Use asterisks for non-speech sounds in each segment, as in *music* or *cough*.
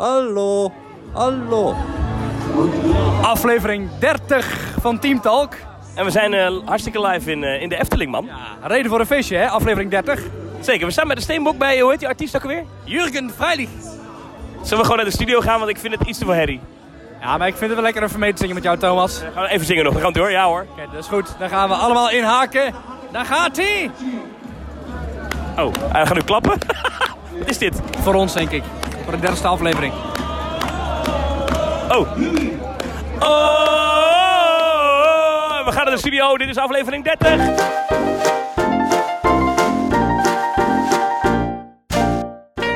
Hallo. Hallo. Aflevering 30 van Team Talk. En we zijn eh, hartstikke live in, eh, in de Efteling, man. Reden voor een feestje, hè? Aflevering 30. Zeker, we staan bij de Steenbok bij, hoe heet die artiest ook alweer? Jurgen Freilich. Zullen we gewoon naar de studio gaan, want ik vind het iets te veel herrie. Ja, maar ik vind het wel lekker even mee te zingen met jou, Thomas. Gaan we even zingen nog, we gaan door, ja hoor. Oké, dat is goed. Dan gaan we allemaal inhaken. Daar gaat hij! Oh, hij gaat nu klappen. *laughs* Wat is dit? Voor ons, denk ik. Voor de dertigste aflevering. Oh. Oh! We gaan naar de studio, dit is aflevering 30.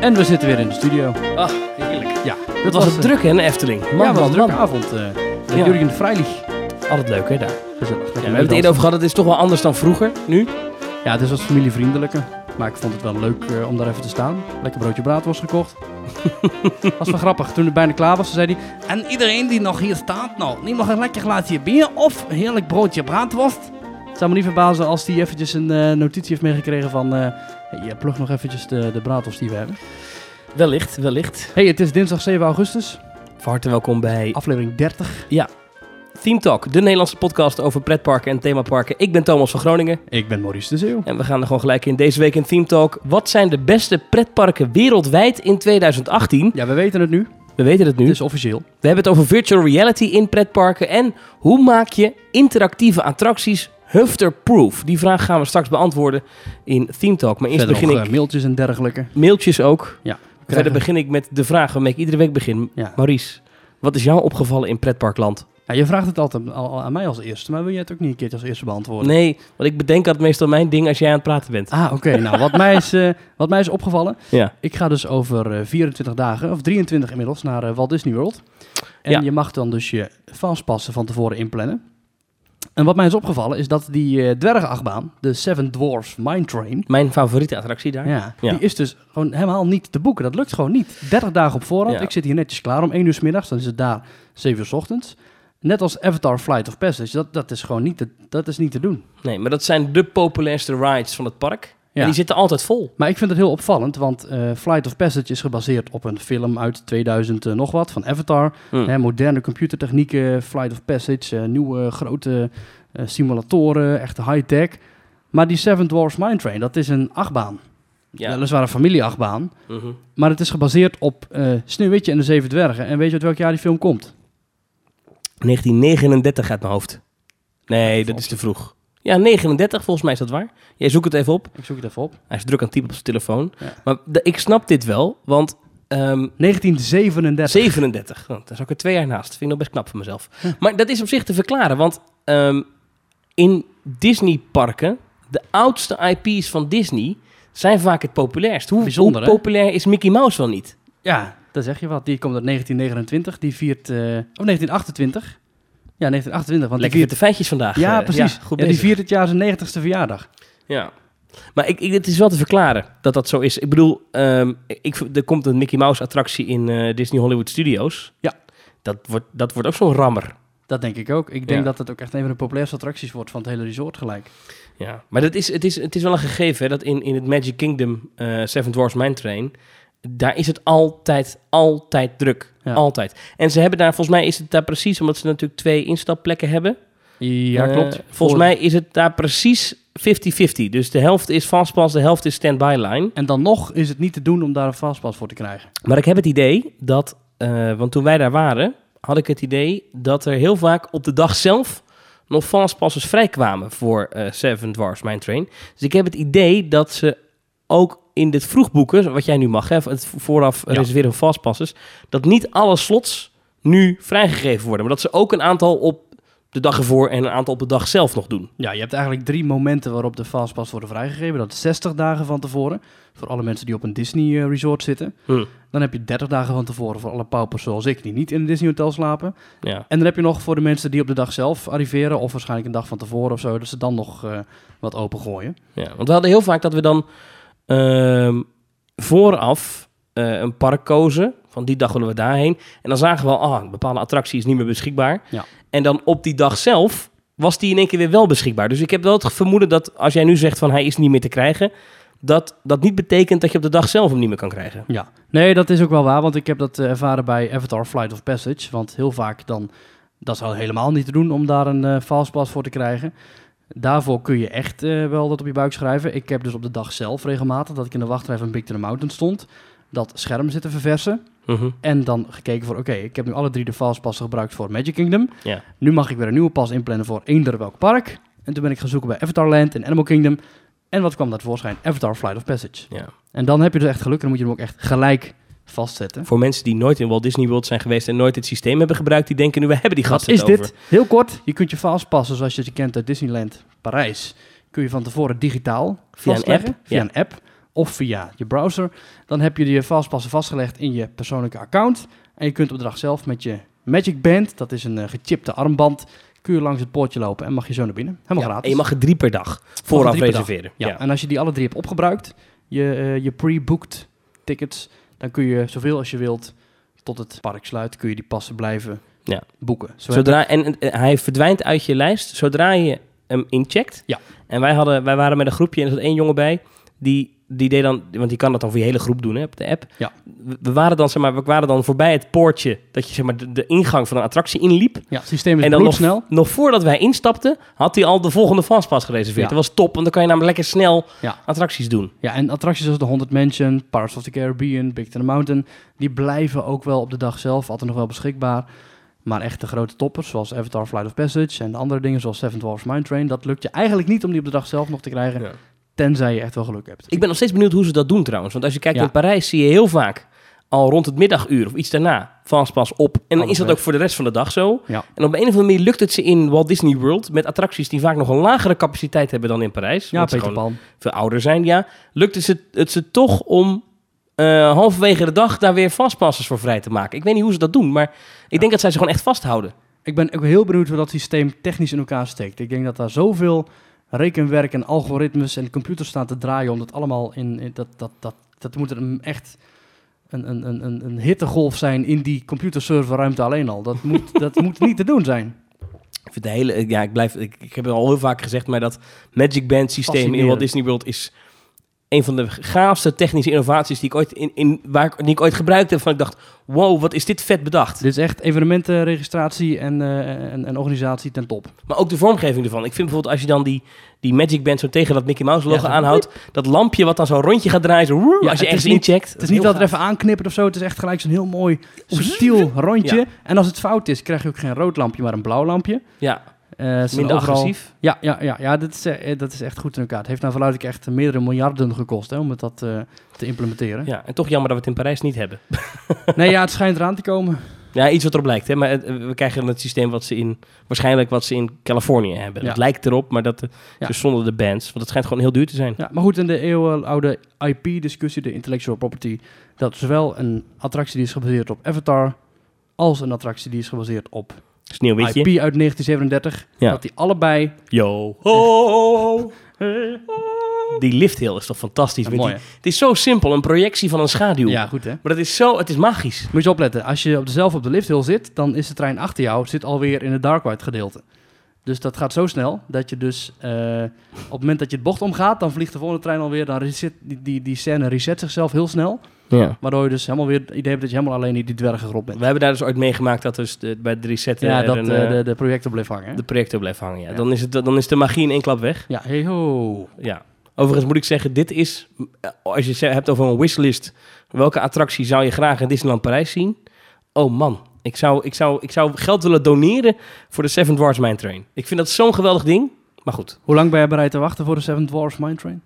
En we zitten weer in de studio. Ach, heerlijk. Ja, Het was het druk hè, in de Efteling. Man, ja, het was man, een drukke avond. eh met Ja. Jurgen Freilich. Altijd leuk hè, daar. Gezellig. Ja, we hebben het eerder over gehad, het is toch wel anders dan vroeger, nu. Ja, het is wat familievriendelijker. Maar ik vond het wel leuk eh, om daar even te staan. Lekker broodje braadworst gekocht. *laughs* was wel grappig. Toen het bijna klaar was, zei hij... En iedereen die nog hier staat, nou, neem nog een lekker glaasje bier of een heerlijk broodje braadworst. Het zou me niet verbazen als hij eventjes een eh, notitie heeft meegekregen van... eh hey, je plug nog eventjes de, de braadworst die we hebben. Wellicht, wellicht. hey, het is dinsdag 7 augustus. Van harte welkom bij Aflevering 30. Theme Talk, de Nederlandse podcast over pretparken en themaparken. Ik ben Thomas van Groningen. Ik ben Maurice de Zeeuw. En we gaan er gewoon gelijk in. Deze week in Theme Talk. Wat zijn de beste pretparken wereldwijd in 2018? Ja, we weten het nu. We weten het nu. Het is officieel. We hebben het over virtual reality in pretparken. En hoe maak je interactieve attracties hufter-proof? Die vraag gaan we straks beantwoorden in Theme Talk. Maar eerst Verder begin nog ik... eh, mailtjes en dergelijke. Mailtjes ook. Ja. Verder begin ik met de vraag waarmee ik iedere week begin. Ja. Maurice, wat is jou opgevallen in pretparkland? Je vraagt het altijd al, aan mij als eerste, maar wil je het ook niet een keertje als eerste beantwoorden? Nee, want ik bedenk altijd meestal mijn ding als jij aan het praten bent. Ah, oké. nou, wat mij, is, eh, wat mij is opgevallen, Ja. ik ga dus over eh, 24 dagen, of 23 inmiddels, naar eh, Walt Disney World. En Ja. je mag dan dus je fastpassen van tevoren inplannen. En wat mij is opgevallen is dat die eh dwergenachtbaan, de Seven Dwarfs Mine Train, Mijn favoriete attractie daar. ja, Ja. die is dus gewoon helemaal niet te boeken. Dat lukt gewoon niet. 30 dagen op voorhand. Ik zit hier netjes klaar om 1 uur s middags, dan is het daar 7 uur s ochtends. Net als Avatar Flight of Passage, dat, dat is gewoon niet te, dat is niet te doen. Nee, maar dat zijn de populairste rides van het park. Ja. En die zitten altijd vol. Maar ik vind het heel opvallend, want eh, Flight of Passage is gebaseerd op een film uit 2000 eh, nog wat, van Avatar. Hm. Hè, moderne computertechnieken, Flight of Passage, eh, nieuwe grote simulatoren, echte high-tech. Maar die Seven Dwarfs Mine Train, dat is een achtbaan. Ja. Weliswaar een familieachtbaan, Mhm. maar het is gebaseerd op Sneeuwwitje en de Zeven Dwergen. En weet je uit welk jaar die film komt? 1939 uit mijn hoofd. Nee, dat is te vroeg. Ja, 39 volgens mij is dat waar. Jij zoekt het even op. Ik zoek het even op. Hij is druk aan het typen op zijn telefoon. Ja. Maar de- ik snap dit wel, want ehm, 1937. 37, oh, daar zat ik er twee jaar naast. Vind ik nog best knap van mezelf. Maar dat is op zich te verklaren, want ehm, in Disneyparken, de oudste IP's van Disney zijn vaak het populairst. Hoe, Bijzonder, hoe populair is Mickey Mouse wel niet? Ja, daar zeg je wat. Die komt uit 1929. Die viert... eh of 1928. Ja, 1928. Want Lekker die met de feitjes vandaag. viert, ja, eh, precies. goed Ja, die viert het jaar zijn 90ste verjaardag. Ja. Maar ik, ik, het is wel te verklaren dat dat zo is. Ik bedoel, ehm, ik, er komt een Mickey Mouse attractie in eh, Disney Hollywood Studios. Ja. Dat wordt, dat wordt ook zo'n rammer. Dat denk ik ook. Ik denk Ja. dat het ook echt een van de populairste attracties wordt van het hele resort gelijk. Ja. Maar dat is, het, is, het is wel een gegeven hè, dat in, in het Magic Kingdom eh, Seven Dwarfs Mine Train... daar is het altijd, altijd druk. Ja. Altijd. En ze hebben daar, volgens mij is het daar precies... omdat ze natuurlijk twee instapplekken hebben. Ja, Eh, klopt. volgens mij is het daar precies 50-50. Dus de helft is fastpass, de helft is standby line. En dan nog is het niet te doen om daar een fastpass voor te krijgen. Maar ik heb het idee dat, eh, want toen wij daar waren, had ik het idee dat er heel vaak op de dag zelf nog fastpassers vrijkwamen voor eh, Seven Dwarfs Mine Train. Dus ik heb het idee dat ze ook in dit vroegboeken, wat jij nu mag, hè, het vooraf Ja. reserveren van dat niet alle slots nu vrijgegeven worden, maar dat ze ook een aantal op de dag ervoor en een aantal op de dag zelf nog doen. Ja, je hebt eigenlijk drie momenten waarop de fastpass worden vrijgegeven. Dat is 60 dagen van tevoren. Voor alle mensen die op een Disney eh, resort zitten. Hm. Dan heb je 30 dagen van tevoren voor alle paupers zoals ik die niet in een Disney hotel slapen. Ja. En dan heb je nog voor de mensen die op de dag zelf arriveren. Of waarschijnlijk een dag van tevoren of zo. Dat ze dan nog eh, wat opengooien. Ja, want we hadden heel vaak dat we dan vooraf eh, een park kozen. Van die dag willen we daarheen. En dan zagen we al, ah, een bepaalde attractie is niet meer beschikbaar. Ja. En dan op die dag zelf was die in één keer weer wel beschikbaar. Dus ik heb wel het vermoeden dat als jij nu zegt van hij is niet meer te krijgen. dat dat niet betekent dat je op de dag zelf hem niet meer kan krijgen. Ja, nee, dat is ook wel waar, want ik heb dat eh, ervaren bij Avatar Flight of Passage. Want heel vaak dan, dat al helemaal niet te doen om daar een eh fastpass voor te krijgen. Daarvoor kun je echt eh, wel dat op je buik schrijven. Ik heb dus op de dag zelf regelmatig, dat ik in de wachtrij van Big Thunder Mountain stond, dat scherm zitten verversen. Mhm. En dan gekeken voor, oké, ik heb nu alle drie de fastpassen gebruikt voor Magic Kingdom. Ja. Nu mag ik weer een nieuwe pas inplannen voor eender welk park. En toen ben ik gaan zoeken bij Avatar Land en Animal Kingdom. En wat kwam daar tevoorschijn? Avatar Flight of Passage. Ja. En dan heb je dus echt geluk en dan moet je hem ook echt gelijk vastzetten. Voor mensen die nooit in Walt Disney World zijn geweest en nooit het systeem hebben gebruikt, die denken nu, we hebben die gasten is over. dit? Heel kort, je kunt je fastpassen zoals je ze kent uit Disneyland Parijs. Kun je van tevoren digitaal Via een app, Via ja. een app of via je browser. Dan heb je je fastpassen vastgelegd in je persoonlijke account. En je kunt op de dag zelf met je Magic Band, dat is een eh, gechipte armband, kun je langs het poortje lopen en mag je zo naar binnen. Helemaal Ja, gratis. en je mag er drie per dag vooraf drie per dag. reserveren. Ja, Ja. en als je die alle drie hebt opgebruikt, je, eh, je pre-booked tickets, dan kun je zoveel als je wilt tot het park sluit, kun je die passen blijven Ja. boeken. Zo Zodra, en hij verdwijnt uit je lijst zodra je hem incheckt. Ja. En wij, hadden, wij waren met een groepje en er zat één jongen bij. Die, die deed dan, want die kan dat dan voor je hele groep doen hè, op de app. Ja. We, waren dan, zeg maar, we waren dan voorbij het poortje dat je zeg maar, de, de ingang van een attractie inliep. Ja, het systeem is En dan nog, bloedsnel. nog voordat wij instapten, had hij al de volgende fastpass gereserveerd. Ja. Dat was top, want dan kan je namelijk lekker snel Ja. attracties doen. Ja, en attracties zoals de Haunted Mansion, Pirates of the Caribbean, Big Thunder Mountain, die blijven ook wel op de dag zelf altijd nog wel beschikbaar. Maar echt de grote toppers, zoals Avatar Flight of Passage en de andere dingen zoals Seven Dwarfs Mine Train, dat lukt je eigenlijk niet om die op de dag zelf nog te krijgen, Ja. Tenzij je echt wel geluk hebt. Ik ben nog steeds benieuwd hoe ze dat doen trouwens. Want als je kijkt Ja. in Parijs zie je heel vaak al rond het middaguur of iets daarna fastpass op. En dan is dat ook voor de rest van de dag zo. Ja. En op een of andere manier lukt het ze in Walt Disney World met attracties die vaak nog een lagere capaciteit hebben dan in Parijs. Ja, Peter Pan. veel ouder zijn. Ja, lukt het ze, het ze toch om eh, halverwege de dag daar weer fastpasses voor vrij te maken. Ik weet niet hoe ze dat doen, maar ik denk dat zij ze gewoon echt vasthouden. Ik ben ook heel benieuwd hoe dat systeem technisch in elkaar steekt. Ik denk dat daar zoveel rekenwerk en algoritmes en computers staan te draaien om dat allemaal in... in- dat, dat, dat, dat moet een echt een, een, een, een, een hittegolf zijn in die computerserverruimte alleen al. Dat moet, *laughs* dat moet niet te doen zijn. Ik vind de hele, ja, ik blijf, ik, ik heb het al heel vaak gezegd, maar dat Magic Band systeem in. Walt Disney World is een van de gaafste technische innovaties die ik ooit, in, in, waar ik, die ik ooit gebruikt heb. Van ik dacht, wow, wat is dit vet bedacht. Dit is echt evenementenregistratie en, eh, en, en organisatie ten top. Maar ook de vormgeving ervan. Ik vind bijvoorbeeld als je dan die, die Magic Band zo tegen dat Mickey Mouse logo Ja, aanhoudt, dat lampje wat dan zo'n rondje gaat draaien, zo, woe, Ja, als je ergens niet- incheckt. Het is niet dat er even aanknippert of zo. Het is echt gelijk zo'n heel mooi subtiel *laughs* rondje. Ja. En als het fout is, krijg je ook geen rood lampje, maar een blauw lampje. Ja, minder overal- agressief. Ja, ja, ja, ja dat, is, eh, dat is echt goed in elkaar. Het heeft nou verluid ik echt meerdere miljarden gekost hè, om het dat eh, te implementeren. Ja, en toch jammer dat we het in Parijs niet hebben. *laughs* Nee, ja, het schijnt eraan te komen. Ja, iets wat erop lijkt. Hè? Maar het- we krijgen het systeem wat ze in, waarschijnlijk wat ze in Californië hebben. Ja. Het lijkt erop, maar dat eh, Ja. dus zonder de bands. Want het schijnt gewoon heel duur te zijn. Ja, maar goed, in de eeuwenoude IP-discussie, de intellectual property, dat zowel een attractie die is gebaseerd op Avatar, als een attractie die is gebaseerd op Sneeuwwitje. IP uit 1937, Ja. dat die allebei... Yo. Ho. Die lifthill is toch fantastisch. Met mooi, die- het is zo simpel, een projectie van een schaduw. Ja, goed hè. Maar dat is zo, het is magisch. Moet je opletten, als je op zelf op de lifthill zit, dan is de trein achter jou, zit alweer in het dark ride gedeelte. Dus dat gaat zo snel, dat je dus eh, op het moment dat je het bocht omgaat, dan vliegt de volgende trein alweer, dan reset, die, die, die scène reset zichzelf heel snel. Ja. Waardoor je dus helemaal weer het idee hebt dat je helemaal alleen in die dwergengrot bent. We hebben daar dus ooit meegemaakt dat dus de, bij de resetten Ja, dat een, eh, eh, de, de projector bleef hangen. hè? de projector blijft hangen. Ja. Ja. Dan, is het, dan is de magie in één klap weg. Ja, hey ho. Ja. Overigens moet ik zeggen, dit is, eh, als je het hebt over een wishlist, welke attractie zou je graag in Disneyland Parijs zien? Oh man, ik zou, ik zou, ik zou geld willen doneren voor de Seven Dwarfs Mine Train. Ik vind dat zo'n geweldig ding. Maar goed, Hoe lang ben je bereid te wachten voor de Seven Dwarfs Mine Train?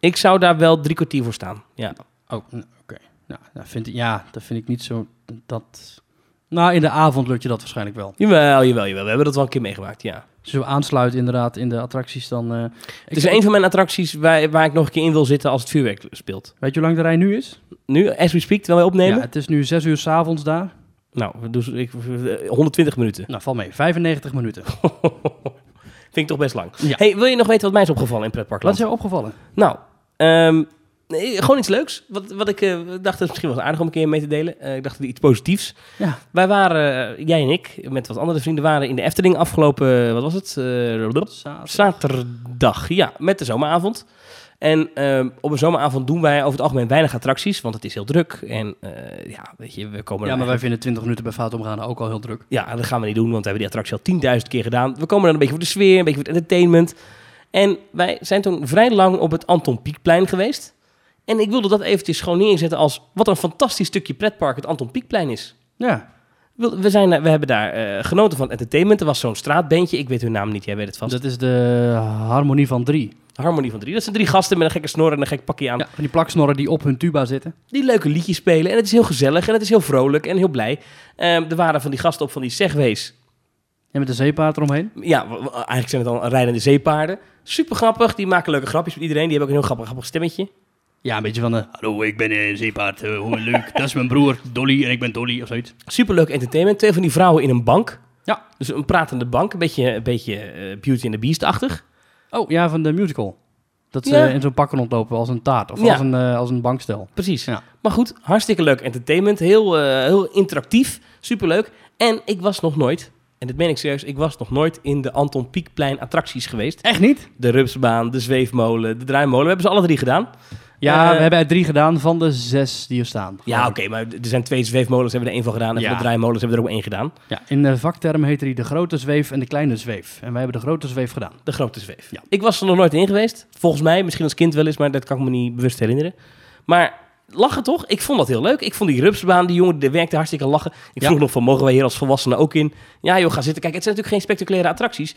ik zou daar wel drie kwartier voor staan. Ja. Oh, oké. Nou, dat vind ik, ja, dat vind ik niet zo... Dat... Nou, in de avond lukt je dat waarschijnlijk wel. Jawel, jawel, jawel. We hebben dat wel een keer meegemaakt, ja. Zo aansluit inderdaad in de attracties, dan... eh, Het is een van mijn attracties waar, waar ik nog een keer in wil zitten als het vuurwerk speelt. Weet je hoe lang de rij nu is? Nu, as we speak, terwijl wij opnemen? Ja, het is nu 6 uur s'avonds daar. Nou, doen, ik, 120 minuten. Nou, val mee. 95 minuten. *laughs* Vind ik toch best lang. Ja. Hey, wil je nog weten wat mij is opgevallen in Wat pretparkland? is jou opgevallen? Nou, ehm, nee, gewoon iets leuks. Wat, wat ik eh, dacht, dat is misschien wel aardig om een keer mee te delen. Eh, ik dacht iets positiefs. Ja. Wij waren, eh, jij en ik, met wat andere vrienden, waren in de Efteling afgelopen, wat was het? Zaterdag. zaterdag, ja, met de zomeravond. En ehm, op een zomeravond doen wij over het algemeen weinig attracties, want het is heel druk. En ja, weet je, we komen Ja, maar wij vinden 20 minuten bij Fout Omgaan ook al heel druk. Ja, dat gaan we niet doen, want we hebben die attractie al 10.000 keer gedaan. We komen dan een beetje voor de sfeer, een beetje voor het entertainment. En wij zijn toen vrij lang op het Anton Pieckplein geweest. En ik wilde dat eventjes gewoon neerzetten als wat een fantastisch stukje pretpark het Anton Pieckplein is. Ja, We, zijn, we hebben daar eh, genoten van entertainment. Er was zo'n straatbandje, ik weet hun naam niet, jij weet het vast. dat is de harmonie van drie. Harmonie van drie. Dat zijn drie gasten met een gekke snor en een gek pakje aan. Ja, van die plaksnorren die op hun tuba zitten. Die leuke liedjes spelen. En het is heel gezellig en het is heel vrolijk en heel blij. Ehm, er waren van die gasten op van die segways. En met een zeepaard eromheen. Ja, eigenlijk zijn het dan rijdende zeepaarden. Super grappig. Die maken leuke grapjes met iedereen. Die hebben ook een heel grappig, grappig stemmetje. Ja, een beetje van de... Hallo, ik ben een zeepaard. eh, hoe leuk. Dat is mijn broer Dolly en ik ben Dolly of zoiets. Super leuk entertainment. Twee van die vrouwen in een bank. Ja. Dus een pratende bank. Een beetje, een beetje eh, Beauty and the Beast-achtig. Oh, ja, van de musical. Dat ze Ja. in zo'n pakken rondlopen als een taart. Of Ja. als, een, eh, als een bankstel. Precies. Ja. Maar goed, hartstikke leuk entertainment. Heel, eh, heel interactief. Superleuk. En ik was nog nooit, en dit meen ik serieus, ik was nog nooit in de Anton Pieckplein attracties geweest. Echt niet? De Rupsbaan, de Zweefmolen, de Draaimolen. We hebben ze alle drie gedaan. Ja, Eh, we hebben er drie gedaan van de zes die er staan. Ja, oké, maar er zijn twee zweefmolens, hebben we er één van gedaan. En Ja. van de draaimolens hebben we er ook één gedaan. Ja, in de vakterm heet die de grote zweef en de kleine zweef. En wij hebben de grote zweef gedaan. De grote zweef. Ja. Ik was er nog nooit in geweest. Volgens mij, misschien als kind wel eens, maar dat kan ik me niet bewust herinneren. Maar lachen toch? Ik vond dat heel leuk. Ik vond die rupsbaan, die jongen, die werkte hartstikke lachen. Ik Ja. vroeg nog van, mogen wij hier als volwassenen ook in? Ja joh, ga zitten. Kijk, het zijn natuurlijk geen spectaculaire attracties.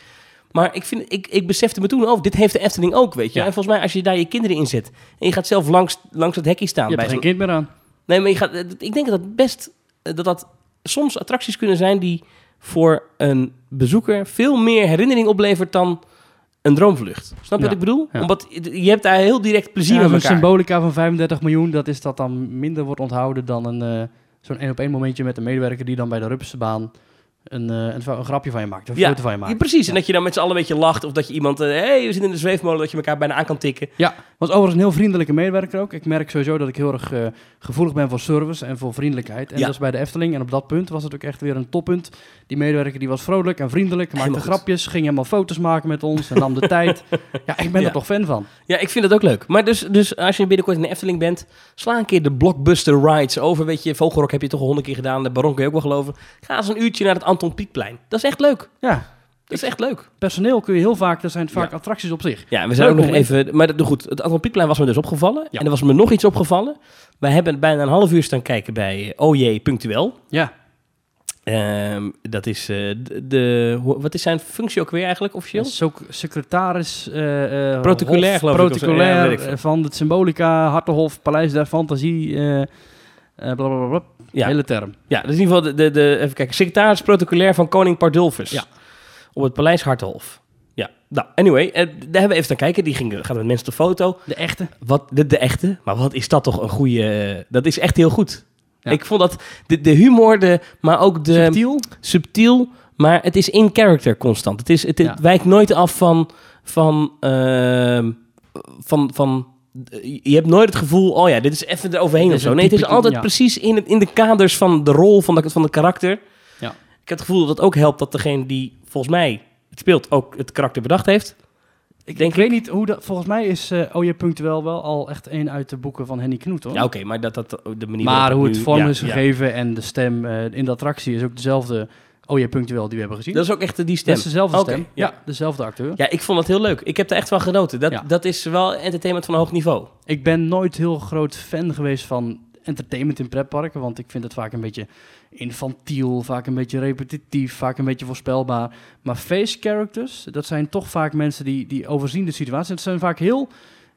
Maar ik, vind, ik, ik besefte me toen ook, dit heeft de Efteling ook, weet je. Ja. En volgens mij, als je daar je kinderen in zet... en je gaat zelf langs, langs het hekje staan... Je bij hebt er geen kind meer aan. Nee, maar je gaat, ik denk dat dat best dat dat soms attracties kunnen zijn die voor een bezoeker veel meer herinnering oplevert dan een droomvlucht. Snap je Ja, wat ik bedoel? ja. Omdat je hebt daar heel direct plezier Ja, met elkaar. symbolica van 35 miljoen, dat is dat dan minder wordt onthouden dan een, eh, zo'n één op één momentje met een medewerker die dan bij de Rupsenbaan een, eh, een, een grapje van je maakt, een Ja, foto van je maakt. Ja, precies. En dat je dan met z'n allen een beetje lacht of dat je iemand, hé, hey, we zitten in de zweefmolen, dat je elkaar bijna aan kan tikken. Ja, was overigens een heel vriendelijke medewerker ook. Ik merk sowieso dat ik heel erg eh, gevoelig ben voor service en voor vriendelijkheid. En Ja. dat is bij de Efteling. En op dat punt was het ook echt weer een toppunt. Die medewerker die was vrolijk en vriendelijk, maakte Helemaal goed. grapjes, ging helemaal foto's maken met ons en nam de tijd. *laughs* Ja, ik ben er toch fan van. Ja, ik vind dat ook leuk. Maar dus, dus als je binnenkort in de Efteling bent, sla een keer de blockbuster rides over. Weet je, Vogelrok heb je toch al honderd keer gedaan, de Baron kun je ook wel geloven. Ga eens een uurtje naar het Anton Pieckplein. Dat is echt leuk. Ja, Dat is echt leuk. personeel kun je heel vaak, er zijn vaak Ja. attracties op zich. Ja, we zijn Leuk ook nog even... Maar dat- goed, het Anton Pieckplein was me dus opgevallen. Ja. En er was me nog iets opgevallen. Wij hebben bijna een half uur staan kijken bij OJ Punctueel. Ja, Ehm, dat is eh, de, Wat is zijn functie ook weer eigenlijk officieel? ook secretaris... eh, eh, Protocolair, hof- geloof ik. Protocolair Ja, van het Symbolica, Hartenhof, Paleis der Fantasie... blablabla. Ja. Hele term. Ja, is in ieder geval de, de, de... Even kijken. Secretaris protocolair van koning Pardulfus. Ja. Op het Paleis Hartenhof. Ja, nou, anyway. eh, daar hebben we even staan kijken. Die ging, gaat met mensen op foto. De echte. Wat, de, de echte. Maar wat is dat toch een goede... Dat is echt heel goed. Ja. Ik vond dat de, de humor, de, maar ook de... Subtiel. subtiel, maar het is in character constant. Het, is, het, het Ja. wijkt nooit af van, van, ehm, van, van... Je hebt nooit het gevoel, oh ja, dit is even eroverheen of zo. Nee, het is altijd ja. precies in, het, in de kaders van de rol van, de, van het karakter. Ja. Ik heb het gevoel dat het ook helpt dat degene die volgens mij het speelt ook het karakter bedacht heeft. Ik, Denk ik weet niet hoe dat... Volgens mij is eh OJ Punctueel wel al echt een uit de boeken van Henny Knoet, hoor. Ja, oké, maar dat, dat de manier maar waarop hoe het nu- vorm ja, is ja. gegeven en de stem eh, in de attractie is ook dezelfde OJ Punctueel die we hebben gezien. Dat is ook echt die Dat stem. is dezelfde stem. ja. Ja, dezelfde acteur. Ja, ik vond het heel leuk. Ik heb er echt van genoten. Dat, Ja. dat is wel entertainment van een hoog niveau. Ik ben nooit heel groot fan geweest van entertainment in pretparken, want ik vind het vaak een beetje infantiel, vaak een beetje repetitief, vaak een beetje voorspelbaar. Maar face characters, dat zijn toch vaak mensen die, die overzien de situatie. Het zijn vaak heel,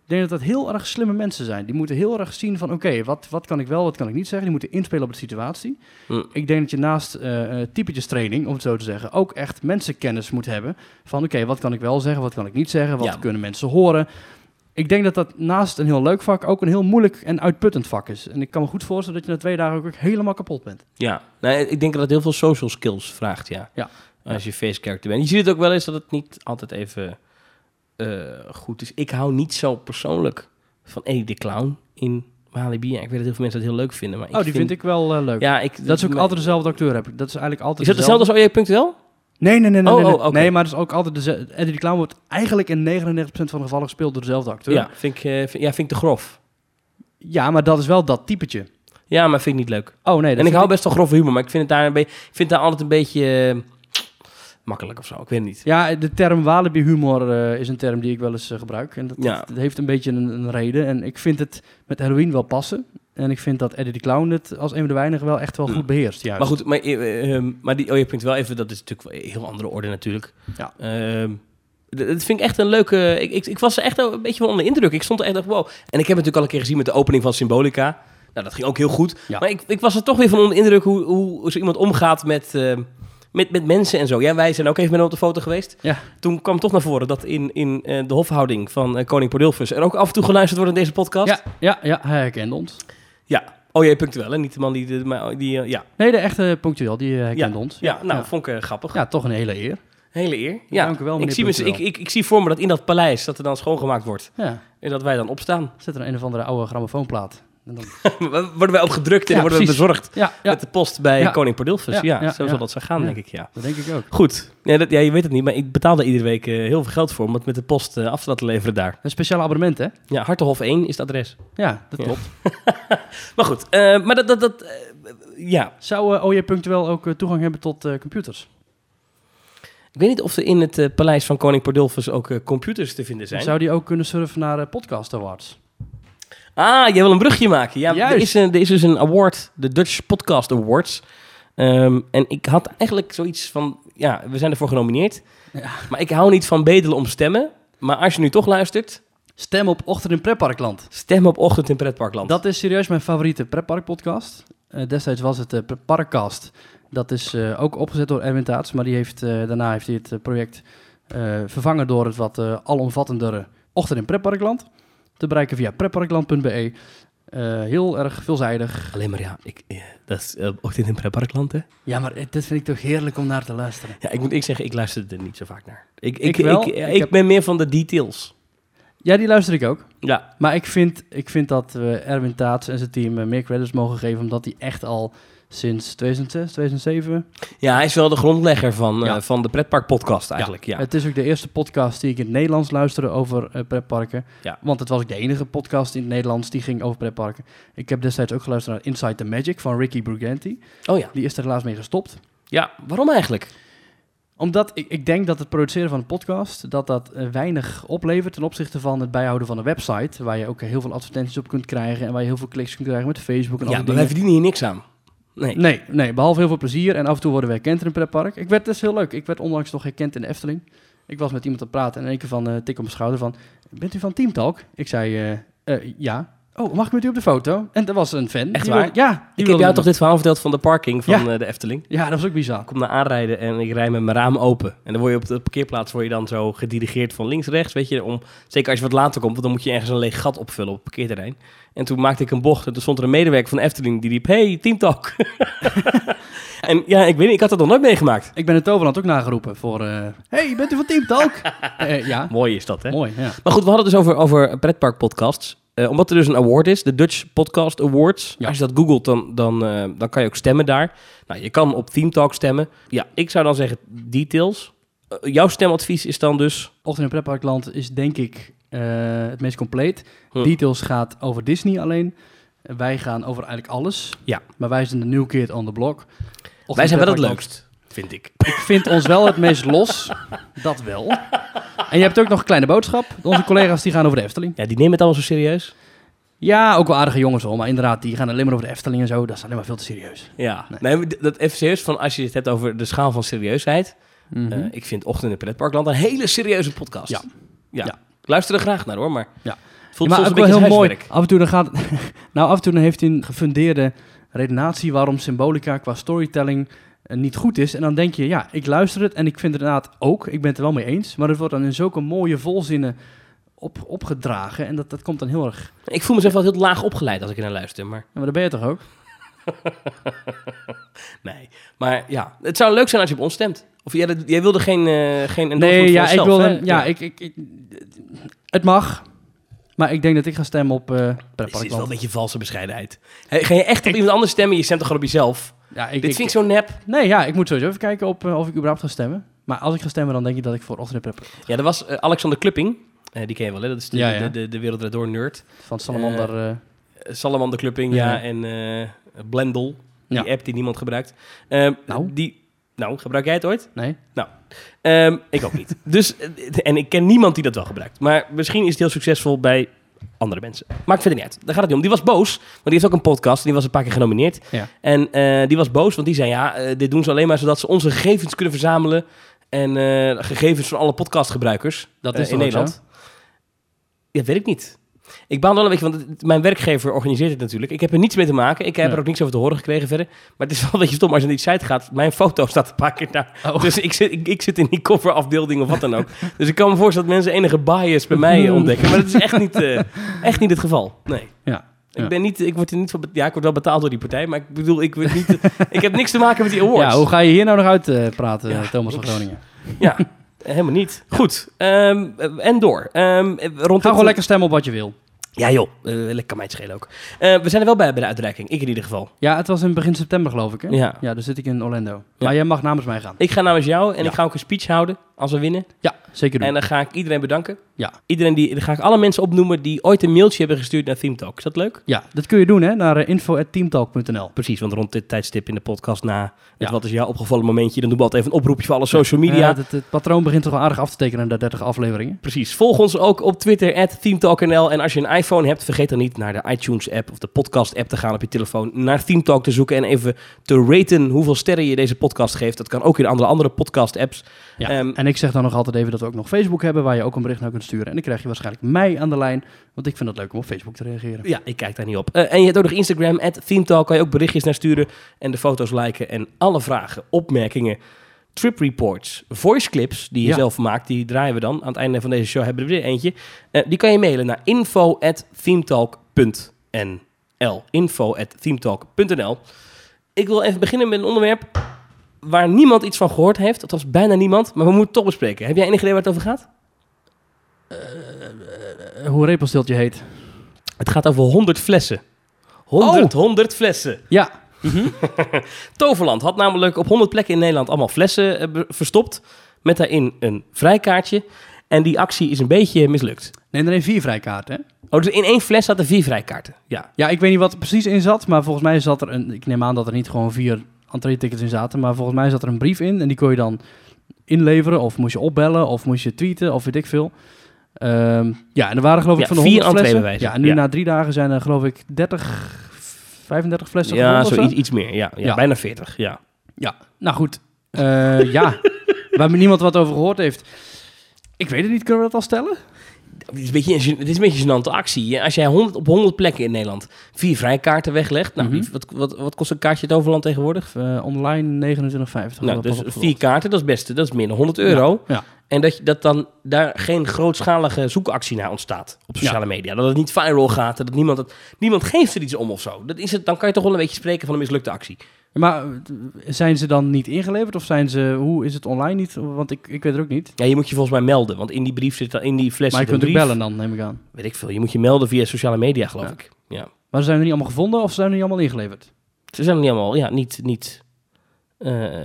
denk dat dat heel erg slimme mensen zijn. Die moeten heel erg zien van, oké, wat, wat kan ik wel, wat kan ik niet zeggen. Die moeten inspelen op de situatie. Hm. Ik denk dat je naast eh eh, typetjes training, om het zo te zeggen, ook echt mensenkennis moet hebben. Van, oké, wat kan ik wel zeggen, wat kan ik niet zeggen, wat Ja. kunnen mensen horen. Ik denk dat dat naast een heel leuk vak ook een heel moeilijk en uitputtend vak is. En ik kan me goed voorstellen dat je na twee dagen ook helemaal kapot bent. Ja, nou, ik denk dat het heel veel social skills vraagt, ja. Ja. Als je face character bent. Je ziet het ook wel eens dat het niet altijd even goed is. Ik hou niet zo persoonlijk van Eddie de Clown in Walibi. Ja, ik weet dat heel veel mensen dat heel leuk vinden. Maar oh, die vind ik wel eh, leuk. Ja, ik, dat is ook altijd dezelfde acteur, heb ik. Dat is eigenlijk altijd Is dat hetzelfde als OJ Punctueel? Nee, nee, nee, nee. Oh, nee, oh, nee maar het is ook altijd dezelfde. Eddie de Clown wordt eigenlijk in 99% van de gevallen gespeeld door dezelfde acteur. Ja, vind ik, eh, vind, ja, vind ik te grof. Ja, maar dat is wel dat typetje. Ja, maar vind ik niet leuk. Oh nee, dat en ik hou best wel grove humor, maar ik vind het daar, een beetje, vind het daar altijd een beetje eh, makkelijk of zo. Ik weet het niet. Ja, de term Walibi humor eh, is een term die ik wel eens eh, gebruik. En dat, Ja. dat heeft een beetje een, een reden. En ik vind het met Halloween wel passen. En ik vind dat Eddie de Clown het als een van de weinigen wel echt wel Hm. goed beheerst. Juist. Maar goed, maar, eh, eh, maar die, oh, je punt wel even, dat is natuurlijk wel een heel andere orde natuurlijk. Ja. Ehm, dat vind ik echt een leuke... Ik, ik, ik was er echt een beetje van onder de indruk. Ik stond er echt echt wow. En ik heb het natuurlijk al een keer gezien met de opening van Symbolica. Nou, dat ging ook heel goed. Ja. Maar ik, ik was er toch weer van onder de indruk hoe, hoe, hoe zo iemand omgaat met, eh, met, met mensen en zo. Ja, wij zijn ook even met hem op de foto geweest. Ja. Toen kwam toch naar voren dat in, in eh, de hofhouding van eh, koning Pordilfus er ook af en toe geluisterd wordt in deze podcast. Ja, ja, ja, hij herkende ons. Ja. Oh, jij punctueel, hè? Niet de man die... De, maar die eh, ja. Nee, de echte punctueel, die eh, herkende ons. Ja, nou, ja. vond ik grappig. Ja, toch een hele eer. Hele eer. Ja, Dank u wel, ik, zie me, ik, ik zie voor me dat in dat paleis dat er dan schoongemaakt wordt. Ja, En dat wij dan opstaan. zet er een of andere oude grammofoonplaat. En dan... *laughs* worden wij opgedrukt en Ja, worden we bezorgd Ja, ja, met de post bij koning Pordilfus. Ja, zo zal dat zo gaan, denk ik, ja. dat denk ik ook. Goed. Ja, dat, ja, je weet het niet, maar ik betaal daar iedere week eh, heel veel geld voor om het met de post eh, af te laten leveren daar. Een speciaal abonnement, hè? Ja, Hartenhof 1 is het adres. Ja, dat klopt. *laughs* Maar goed, eh, maar dat, dat, dat ja. Zou OJ Punctueel ook toegang hebben tot computers? Ik weet niet of er in het paleis van koning Pordilfus ook computers te vinden zijn. Zou die ook kunnen surfen naar Podcast Awards? Ah, jij wil een brugje maken. Ja, er is, een, er is dus een award, de Dutch Podcast Awards. Ehm, en ik had eigenlijk zoiets van, ja, we zijn ervoor genomineerd. Ja. Maar ik hou niet van bedelen om stemmen. Maar als je nu toch luistert, Stem op Ochtend in Pretparkland. stem op Ochtend in Pretparkland. Dat is serieus mijn favoriete pretpark podcast. Eh, destijds was het de Parkcast. Dat is eh, ook opgezet door Erwin Taats, maar die heeft, eh, daarna heeft hij het eh, project eh, vervangen door het wat eh, alomvattendere Ochtend in Pretparkland. Te bereiken via pretparkland.be. Eh, heel erg veelzijdig. Alleen maar ja, ik, eh, dat is eh, Ochtend in Pretparkland, hè? Ja, maar het- dat vind ik toch heerlijk om naar te luisteren. Ja, ik moet ik zeggen, ik luister er niet zo vaak naar. Ik, ik, Ik wel. Ik, ja, Ik ik heb- ben meer van de details. Ja, die luister ik ook. Ja, Maar ik vind, ik vind dat we Erwin Taats en zijn team meer credits mogen geven, omdat hij echt al sinds 2006, 2007... ja hij is wel de grondlegger van, Ja. van de Pretpark podcast eigenlijk. Ja. Het is ook de eerste podcast die ik in het Nederlands luisterde over eh, pretparken. Ja. Want het was ook de enige podcast in het Nederlands die ging over pretparken. Ik heb destijds ook geluisterd naar Inside the Magic van Ricky Bruganti. Oh ja. Die is er helaas mee gestopt. Ja, waarom eigenlijk? Omdat ik, ik denk dat het produceren van een podcast, dat dat eh, weinig oplevert ten opzichte van het bijhouden van een website. Waar je ook heel veel advertenties op kunt krijgen en waar je heel veel kliks kunt krijgen met Facebook en al Ja, die maar wij dingen. verdienen hier niks aan. Nee. Nee, behalve heel veel plezier. En af en toe worden we herkend in een pretpark. Ik werd, is heel leuk. Ik werd onlangs nog herkend in de Efteling. Ik was met iemand aan het praten en in één keer van eh, tik op mijn schouder van... Bent u van Team Talk? Ik zei, eh, eh, ja. Oh, mag ik met u op de foto? En er was een fan. Echt waar? wilde- ja. Ik heb jou toch dit verhaal verteld van de parking van Ja. eh, de Efteling? Ja, dat was ook bizar. Ik kom naar aanrijden en ik rij met mijn raam open. En dan word je op de parkeerplaats word je dan zo gedirigeerd van links rechts, weet je, om zeker als je wat later komt, want dan moet je ergens een leeg gat opvullen op het parkeerterrein. En toen maakte ik een bocht en toen stond er een medewerker van de Efteling die riep: "Hey, Team Talk." *laughs* en ja, ik weet niet, ik had dat nog nooit meegemaakt. Ik ben in Toverland ook nageroepen voor... eh, hey, bent u van Team Talk? *laughs* Eh, ja, Mooi is dat, hè? mooi. Ja. Maar goed, we hadden het dus over, over pretparkpodcasts. Eh, omdat er dus een award is, de Dutch Podcast Awards. Ja. Als je dat googelt, dan, dan, eh, dan kan je ook stemmen daar. Nou, je kan op Theme Talk stemmen. Ja, ik zou dan zeggen details. Eh, jouw stemadvies is dan dus... Ochtend in Pretparkland is denk ik het meest compleet. Hm. Details gaat over Disney alleen. Wij gaan over eigenlijk alles. Ja. Maar wij zijn de new kid on the block. Ochtend Wij zijn wel het leukst, vind ik. Ik vind ons wel het meest los. Dat wel. En je hebt ook nog een kleine boodschap. Onze collega's die gaan over de Efteling. Ja, die nemen het allemaal zo serieus. Ja, ook wel aardige jongens hoor. Maar inderdaad, die gaan alleen maar over de Efteling en zo. Dat is alleen maar veel te serieus. Ja. Nee. Dat even serieus, van als je het hebt over de schaal van serieusheid. Mhm. eh, ik vind Ochtend in het Pretparkland een hele serieuze podcast. Ja. ja. Ja. Ik luister er graag naar hoor, maar... Ja. Het voelt Ja, maar soms ook een wel beetje heel mooi. Af en toe dan gaat... *laughs* nou, af en toe dan heeft hij een gefundeerde redenatie waarom symbolica qua storytelling niet goed is. En dan denk je, ja, ik luister het en ik vind het inderdaad ook. Ik ben het er wel mee eens. Maar het wordt dan in zulke mooie volzinnen op, opgedragen. En dat, dat komt dan heel erg... Ik voel mezelf wel heel laag opgeleid als ik er naar luister, maar... Ja, maar dat ben je toch ook? *laughs* Nee, maar ja, het zou leuk zijn als je op ons stemt. Of jij, wilde geen, eh geen Nee, ja, ik wil... een- ja, ik, ik, ik- het mag. Maar ik denk dat ik ga stemmen op eh Het is wel een beetje valse bescheidenheid. Ga je echt op iemand anders stemmen? Je stemt toch gewoon op jezelf? Ja, ik, Dit vind ik zo nep. Nee, ja, ik moet sowieso even kijken op, eh, of ik überhaupt ga stemmen. Maar als ik ga stemmen, dan denk ik dat ik voor Ostrip heb. Ja, er was eh, Alexander Klupping. Eh, die ken je wel, hè? Dat is de, Ja, ja. de, de, Door nerd. Van Salamander. Salamander Klupping, ja. En Blendel, die Ja. app die niemand gebruikt. Ehm, Nou? Die, nou, gebruik jij het ooit? nee. Ehm, ik ook niet. *laughs* dus, en ik ken niemand die dat wel gebruikt. Maar misschien is het heel succesvol bij andere mensen. Maakt verder niet uit. Daar gaat het niet om. Die was boos, want die heeft ook een podcast. Die was een paar keer genomineerd. Ja. En eh, die was boos, want die zei... ja, eh, dit doen ze alleen maar zodat ze onze gegevens kunnen verzamelen... en eh, gegevens van alle podcastgebruikers Dat is in Nederland. Ja, weet ik niet. Ik baal wel een beetje, want mijn werkgever organiseert het natuurlijk. Ik heb er niets mee te maken. Ik heb Ja. er ook niks over te horen gekregen verder. Maar het is wel *laughs* een beetje stom als je naar die site gaat. Mijn foto staat een paar keer daar. Oh. Dus ik zit, ik, ik zit in die coverafbeelding of wat dan ook. dus ik kan me voorstellen dat mensen enige bias bij mij eh, *laughs* ontdekken. Maar dat is echt niet, eh, echt niet het geval. Nee. Ja. Ik, ben niet, ik word er niet van, ja, ik word wel betaald door die partij, maar ik bedoel, ik, word niet, ik heb niks te maken met die awards. Ja, hoe ga je hier nou nog uit eh, praten, Ja, Thomas van. Groningen? Ja, *laughs* helemaal niet. Goed, ehm, en door. Ehm, rond Ga gewoon lekker stemmen op wat je wil. Ja joh, eh, lekker kan mij het schelen ook. Eh, we zijn er wel bij bij de uitreiking, ik in ieder geval. Ja, het was in begin september geloof ik, hè? Ja. Ja, dan zit ik in Orlando. Maar jij mag namens mij gaan. Ik ga namens jou en Ja. ik ga ook een speech houden als we winnen. Ja, zeker doen. En dan ga ik iedereen bedanken. Ja. Iedereen die, dan ga ik alle mensen opnoemen die ooit een mailtje hebben gestuurd naar Theme Talk. Is dat leuk? Ja, dat kun je doen, hè? Naar uh, info.teamtalk.nl. Precies, want rond dit tijdstip in de podcast na het Ja. wat is jouw opgevallen momentje, dan doen we altijd even een oproepje voor alle social media. Ja, het, het patroon begint toch wel aardig af te tekenen na 30 afleveringen. Precies. Volg ons ook op Twitter, at ThemeTalkNL. En als je een iPhone hebt, vergeet dan niet naar de iTunes-app of de podcast-app te gaan op je telefoon. Naar ThemeTalk te zoeken en even te raten hoeveel sterren je deze podcast geeft. Dat kan ook in andere, andere podcast-apps. Ja. Ehm, en ik zeg dan nog altijd even dat we ook nog Facebook hebben, waar je ook een bericht naar kunt sturen. En dan krijg je waarschijnlijk mij aan de lijn, want ik vind het leuk om op Facebook te reageren. Ja, ik kijk daar niet op. Eh, en je hebt ook nog Instagram, ThemeTalk. Kan je ook berichtjes naar sturen en de foto's liken. En alle vragen, opmerkingen, trip reports, voice clips die je Ja. zelf maakt, die draaien we dan. Aan het einde van deze show hebben we er weer eentje. Eh, die kan je mailen naar info at themetalk.nl. Info at themetalk.nl. Ik wil even beginnen met een onderwerp waar niemand iets van gehoord heeft. Dat was bijna niemand, maar we moeten het toch bespreken. Heb jij enig idee waar het over gaat? Eh, hoe een repelstiltje heet. Het gaat over 100 flessen. 100, 100 flessen. Ja, *laughs* Toverland had namelijk op 100 plekken in Nederland allemaal flessen eh, verstopt. Met daarin een vrijkaartje. En die actie is een beetje mislukt. neem er een vier vrijkaarten, hè? Oh, dus in één fles zaten vier vrijkaarten. Ja. Ja, ik weet niet wat er precies in zat, maar volgens mij zat er een... Ik neem aan dat er niet gewoon vier entree-tickets in zaten, maar volgens mij zat er een brief in en die kon je dan inleveren of moest je opbellen of moest je tweeten of weet ik veel. Ehm, ja, en er waren geloof ik Ja, van de vier 100 flessen. Ja, en nu Ja. na drie dagen zijn er geloof ik 30, 35 flessen Ja, zo iets, iets meer. Ja, ja, bijna 40. Ja. Ja, nou goed. Eh, ja, *laughs* waar niemand wat over gehoord heeft. Ik weet het niet, kunnen we dat al stellen? Het is een beetje het is een beetje een gênante actie. Als jij 100, op 100 plekken in Nederland vier vrijkaarten weglegt. Nou, Mhm. wat, wat, wat kost een kaartje het Overland tegenwoordig? Eh, online 29,50. Nou, Dat dus vier kaarten, dat is best. Dat is dan 100 euro. Ja, En dat, je, dat dan daar geen grootschalige zoekactie naar ontstaat op sociale media. Dat het niet viral gaat, dat niemand, het, niemand geeft er iets om of zo. Dat is het, dan kan je toch wel een beetje spreken van een mislukte actie. Maar eh, zijn ze dan niet ingeleverd of zijn ze, hoe is het online niet? Want ik, ik weet het ook niet. Ja, je moet je volgens mij melden, want in die brief zit in die fles Maar je kunt ook bellen dan, neem ik aan. Weet ik veel. Je moet je melden via sociale media, geloof Ja. ik. Ja. Maar ze zijn er niet allemaal gevonden of zijn er niet allemaal ingeleverd? Ze zijn er niet allemaal, ja, niet, niet, eh,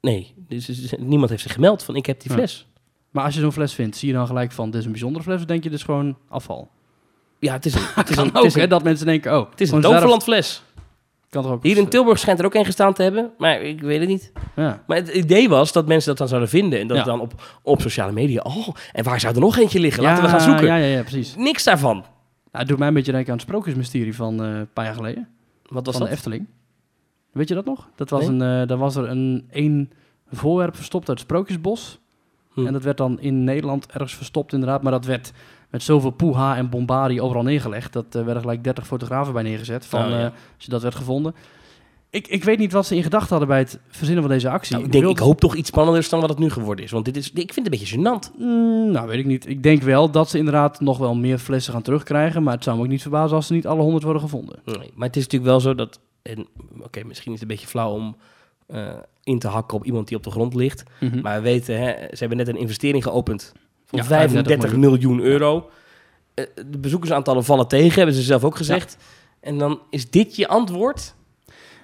nee, dus, dus niemand heeft zich gemeld van ik heb die Ja. fles. Maar als je zo'n fles vindt, zie je dan gelijk van, dit is een bijzondere fles of denk je, dit is gewoon afval? Ja, het is een, het is *laughs* een, ook, het is hè, dat mensen denken, oh, het is een Toverland fles. Kan toch ook Hier in Tilburg schijnt er ook een gestaan te hebben, maar ik weet het niet. Ja. Maar het idee was dat mensen dat dan zouden vinden. En dat Ja. dan op, op sociale media. Oh, en waar zou er nog eentje liggen? Laten we gaan zoeken. Ja, ja, ja, precies. Niks daarvan. Nou, het doet mij een beetje denken aan het sprookjesmysterie van eh, een paar jaar geleden. Wat was van dat? de Efteling. Weet je dat nog? Dat was Nee. een, eh daar was er een één voorwerp verstopt uit het Sprookjesbos. Hm. En dat werd dan in Nederland ergens verstopt inderdaad. Maar dat werd met zoveel poeha en bombardie overal neergelegd. Dat er werden gelijk 30 fotografen bij neergezet. Van, Oh, ja. eh, als je dat werd gevonden. Ik, ik weet niet wat ze in gedachten hadden bij het verzinnen van deze actie. Nou, ik denk, ik hoop toch iets spannenders dan wat het nu geworden is. Want dit is, ik vind het een beetje gênant. Mm, nou, weet ik niet. Ik denk wel dat ze inderdaad nog wel meer flessen gaan terugkrijgen. Maar het zou me ook niet verbazen als ze niet alle 100 worden gevonden. Nee, maar het is natuurlijk wel zo dat... Oké, misschien is het een beetje flauw om eh, in te hakken op iemand die op de grond ligt. Maar we weten, hè, ze hebben net een investering geopend van Ja, 35 35 miljoen euro. Eh, de bezoekersaantallen vallen tegen, hebben ze zelf ook gezegd. En dan is dit je antwoord?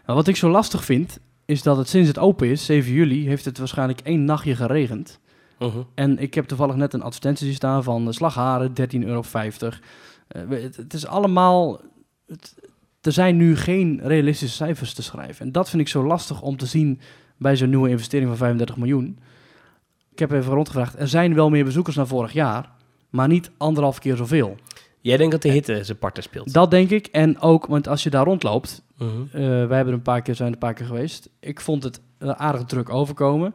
Maar wat ik zo lastig vind, is dat het sinds het open is, 7 juli, heeft het waarschijnlijk één nachtje geregend. Mhm. En ik heb toevallig net een advertentie staan van de slagharen, 13,50 euro. Eh, het, het is allemaal... Het, er zijn nu geen realistische cijfers te schrijven. En dat vind ik zo lastig om te zien bij zo'n nieuwe investering van 35 miljoen. Ik heb even rondgevraagd. Er zijn wel meer bezoekers dan vorig jaar, maar niet anderhalf keer zoveel. Jij denkt dat de hitte zijn partner speelt? Dat denk ik. En ook, want als je daar rondloopt, eh, wij hebben een paar keer, zijn een paar keer geweest. Ik vond het eh, aardig druk overkomen.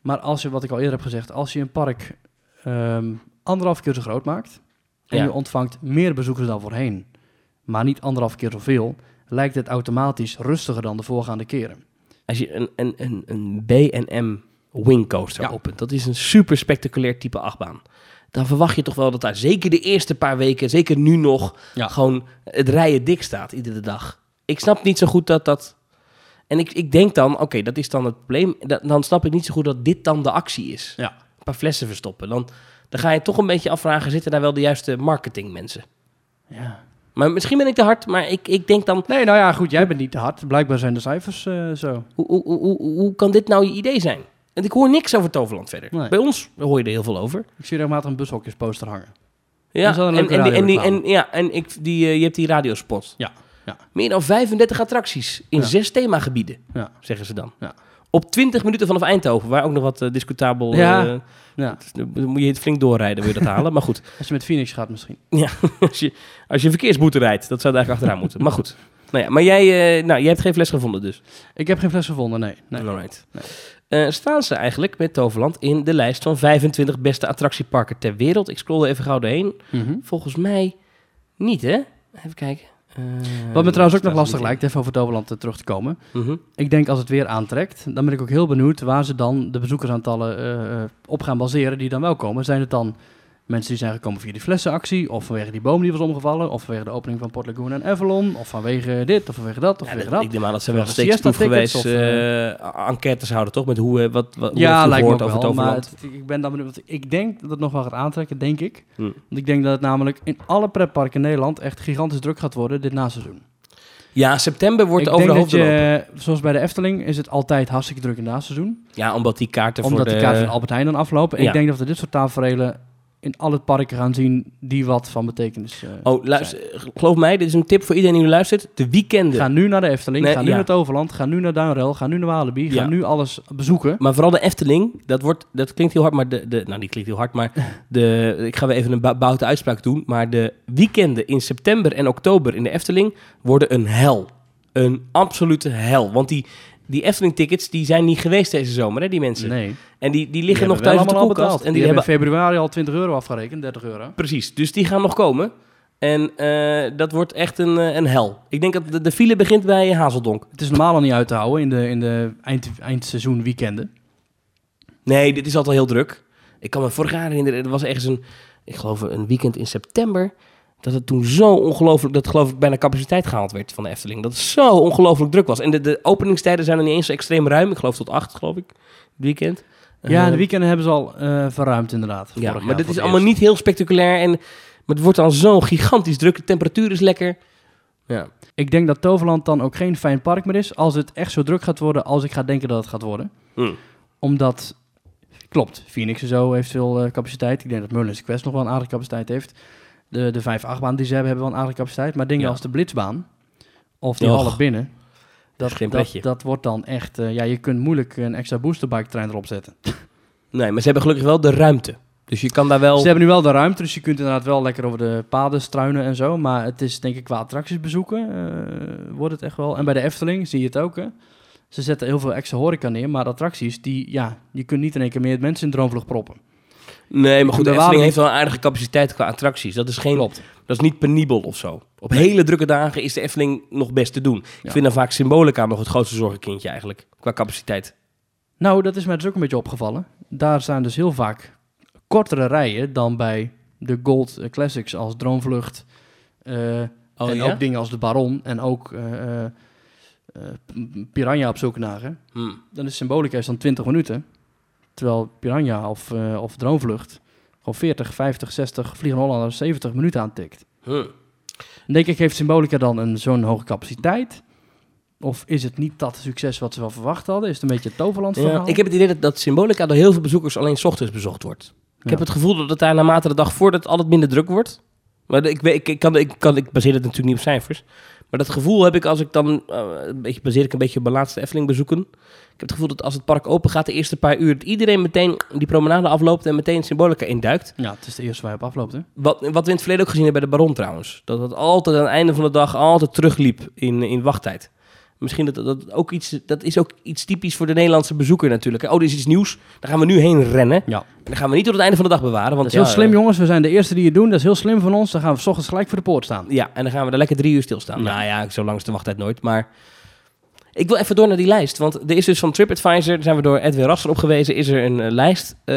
Maar als je, wat ik al eerder heb gezegd, als je een park ehm, anderhalf keer zo groot maakt en Ja. je ontvangt meer bezoekers dan voorheen, maar niet anderhalf keer zoveel, lijkt het automatisch rustiger dan de voorgaande keren. Als je een, een, een, een B&M wingcoaster Ja. opent, dat is een super spectaculair type achtbaan. Dan verwacht je toch wel dat daar zeker de eerste paar weken, zeker nu nog, Ja. gewoon het rijden dik staat iedere dag. Ik snap niet zo goed dat dat... En ik, ik denk dan, oké, dat is dan het probleem. Da- Dan snap ik niet zo goed dat dit dan de actie is. Ja. Een paar flessen verstoppen. Dan, dan ga je toch een beetje afvragen, zitten daar wel de juiste marketingmensen? ja. Maar misschien ben ik te hard, maar ik, ik denk dan, Nee, nou ja, goed, jij bent niet te hard. Blijkbaar zijn de cijfers eh, zo. Hoe, hoe, hoe, hoe kan dit nou je idee zijn? En ik hoor niks over Toverland verder. Nee. Bij ons hoor je er heel veel over. Ik zie regelmatig een bushokjesposter hangen. Ja, en, en, die- en, die- en, ja, en ik, die, eh, je hebt die radiospot. Ja, ja. Meer dan 35 attracties in Ja. zes themagebieden, Ja. zeggen ze dan. Ja. Op 20 minuten vanaf Eindhoven, waar ook nog wat eh, discutabel... Ja. eh, Ja. dan moet je het flink doorrijden, wil je dat *laughs* halen. Maar goed, Als je met Phoenix gaat misschien. *laughs* als je, als je een verkeersboete rijdt, dat zou er eigenlijk achteraan moeten. Maar goed. Nou ja, maar jij, eh, nou, jij hebt geen fles gevonden dus. Ik heb geen fles gevonden, nee. nee. Alright. Nee. Eh, staan ze eigenlijk met Toverland in de lijst van 25 beste attractieparken ter wereld? Ik scroll er even gauw doorheen. Mhm. Volgens mij niet, hè? Even kijken. Eh, Wat me trouwens ook nog lastig lijkt, even over Toverland terug te komen. Mhm. Ik denk als het weer aantrekt, dan ben ik ook heel benieuwd waar ze dan de bezoekersaantallen op gaan baseren die dan wel komen. Zijn het dan mensen die zijn gekomen via die flessenactie, of vanwege die boom die was omgevallen, of vanwege de opening van Port Lagoon en Avalon, of vanwege dit, of vanwege dat, of Ja, vanwege dat- ik denk maar dat ze wel steeksproef siesta-tickets geweest of, eh, enquêtes houden, toch? Met hoe, eh, wat, wat, ja, lijkt me ook over wel, maar het- ik ben dan benieuwd. Ik denk dat het nog wel gaat aantrekken, denk ik. Hm. Want ik denk dat het namelijk in alle pretparken in Nederland echt gigantisch druk gaat worden dit naseizoen. Ja, september wordt ik over de lopen. je, zoals bij de Efteling, is het altijd hartstikke druk in het naseizoen. Ja, omdat die kaarten Omdat voor de... de kaarten van Albert Heijn dan aflopen. Ja. ik denk dat we dit soort tafereelen in alle parken gaan zien die wat van betekenis eh, Oh, luister, geloof mij, dit is een tip voor iedereen die nu luistert. De weekenden. Ga nu naar de Efteling, Nee, ga nu ja. naar het Overland, ga nu naar Duinrel, ga nu naar Walibi, ga Ja. nu alles bezoeken. Maar vooral de Efteling, dat, wordt, dat klinkt heel hard, maar de, de, nou die klinkt heel hard, maar *laughs* de, ik ga weer even een boute uitspraak doen, maar de weekenden in september en oktober in de Efteling worden een hel. Een absolute hel. Want die, die Efteling-tickets, die zijn niet geweest deze zomer, hè, die mensen. Nee, En die, die die liggen nog thuis op de koelkast. En die, die hebben hebben, in februari al 20 euro afgerekend, 30 euro. precies, dus die gaan nog komen. En eh, dat wordt echt een, eh, een hel. Ik denk dat de, de file begint bij Hazeldonk. Het is normaal al niet uit te houden in de, in de eind, eindseizoen weekenden. Nee, dit is altijd heel druk. Ik kan me vorig jaar herinneren, er was ergens een, ik geloof een weekend in september, dat het toen zo ongelooflijk, dat geloof ik bijna capaciteit gehaald werd van de Efteling. Dat het zo ongelooflijk druk was. En de, de openingstijden zijn er niet eens zo extreem ruim. Ik geloof tot acht, geloof ik, het weekend. Ja, Eh, de weekenden hebben ze al eh, verruimd inderdaad. Ja, maar dit is allemaal eerst. niet heel spectaculair. En, maar het wordt dan zo gigantisch druk. De temperatuur is lekker. Ja. Ik denk dat Toverland dan ook geen fijn park meer is als het echt zo druk gaat worden als ik ga denken dat het gaat worden. Hm. Omdat, klopt, Phoenix en zo heeft veel eh, capaciteit. Ik denk dat Merlin's Quest nog wel een aardige capaciteit heeft. De, de vijf achtbaan die ze hebben, hebben wel een aardige capaciteit. Maar dingen Ja. als de Blitzbaan of die half binnen, dat, geen dat, dat wordt dan echt... eh, ja, je kunt moeilijk een extra boosterbike trein erop zetten. Nee, maar ze hebben gelukkig wel de ruimte. Dus je kan daar wel... Ze hebben nu wel de ruimte, dus je kunt inderdaad wel lekker over de paden struinen en zo. Maar het is denk ik qua attracties bezoeken, eh, wordt het echt wel. En bij de Efteling zie je het ook, hè. Ze zetten heel veel extra horeca neer, maar attracties, die, ja, je kunt niet in één keer meer mensen in droomvlucht proppen. Nee, maar goed, de Efteling heeft wel een aardige capaciteit qua attracties. Dat is geen... Klopt. Dat is niet penibel of zo. Op hele drukke dagen is de Efteling nog best te doen. Ik vind dan vaak Symbolica nog het grootste zorgenkindje eigenlijk. Qua capaciteit. Nou, dat is mij dus ook een beetje opgevallen. Daar zijn dus heel vaak kortere rijen dan bij de Gold Classics als Droomvlucht. eh, Oh, en ja? ook dingen als de Baron en ook eh, eh, Piranha op zulke dagen. Hm. dan is Symbolica is dan 20 minuten. Terwijl Piranha of, eh, of Droomvlucht gewoon 40, 50, 60, Vliegende Hollander 70 minuten aantikt. Dan denk ik, heeft Symbolica dan een zo'n hoge capaciteit? Of is het niet dat succes wat ze wel verwacht hadden? Is het een beetje het toverland Ja, verhaal? ik heb het idee dat, dat Symbolica door heel veel bezoekers alleen 's ochtends bezocht wordt. Ik Ja. heb het gevoel dat het daar naarmate de dag voordat altijd minder druk wordt. Maar ik, weet- ik, ik, kan, ik, kan, ik baseer het natuurlijk niet op cijfers. Maar dat gevoel heb ik als ik dan, eh, een beetje, baseer ik een beetje op mijn laatste Efteling bezoeken. Ik heb het gevoel dat als het park open gaat de eerste paar uur, dat iedereen meteen die promenade afloopt en meteen Symbolica induikt. Ja, het is de eerste waar je op afloopt, hè? Wat, wat we in het verleden ook gezien hebben bij de Baron trouwens. Dat het altijd aan het einde van de dag altijd terugliep in, in wachttijd. Misschien dat dat ook iets, dat is ook iets typisch voor de Nederlandse bezoeker natuurlijk. Oh, er is iets nieuws. Daar gaan we nu heen rennen. Ja. En dan gaan we niet tot het einde van de dag bewaren. Want Dat is heel ja, slim, eh, jongens. We zijn de eerste die het doen. Dat is heel slim van ons. Dan gaan we 's ochtends gelijk voor de poort staan. Ja, en dan gaan we daar lekker drie uur stilstaan. Ja. Nou ja, zo lang is de wachttijd nooit. Maar ik wil even door naar die lijst. Want er is dus van TripAdvisor, daar zijn we door Edwin Rasser op gewezen, is er een eh, lijst eh,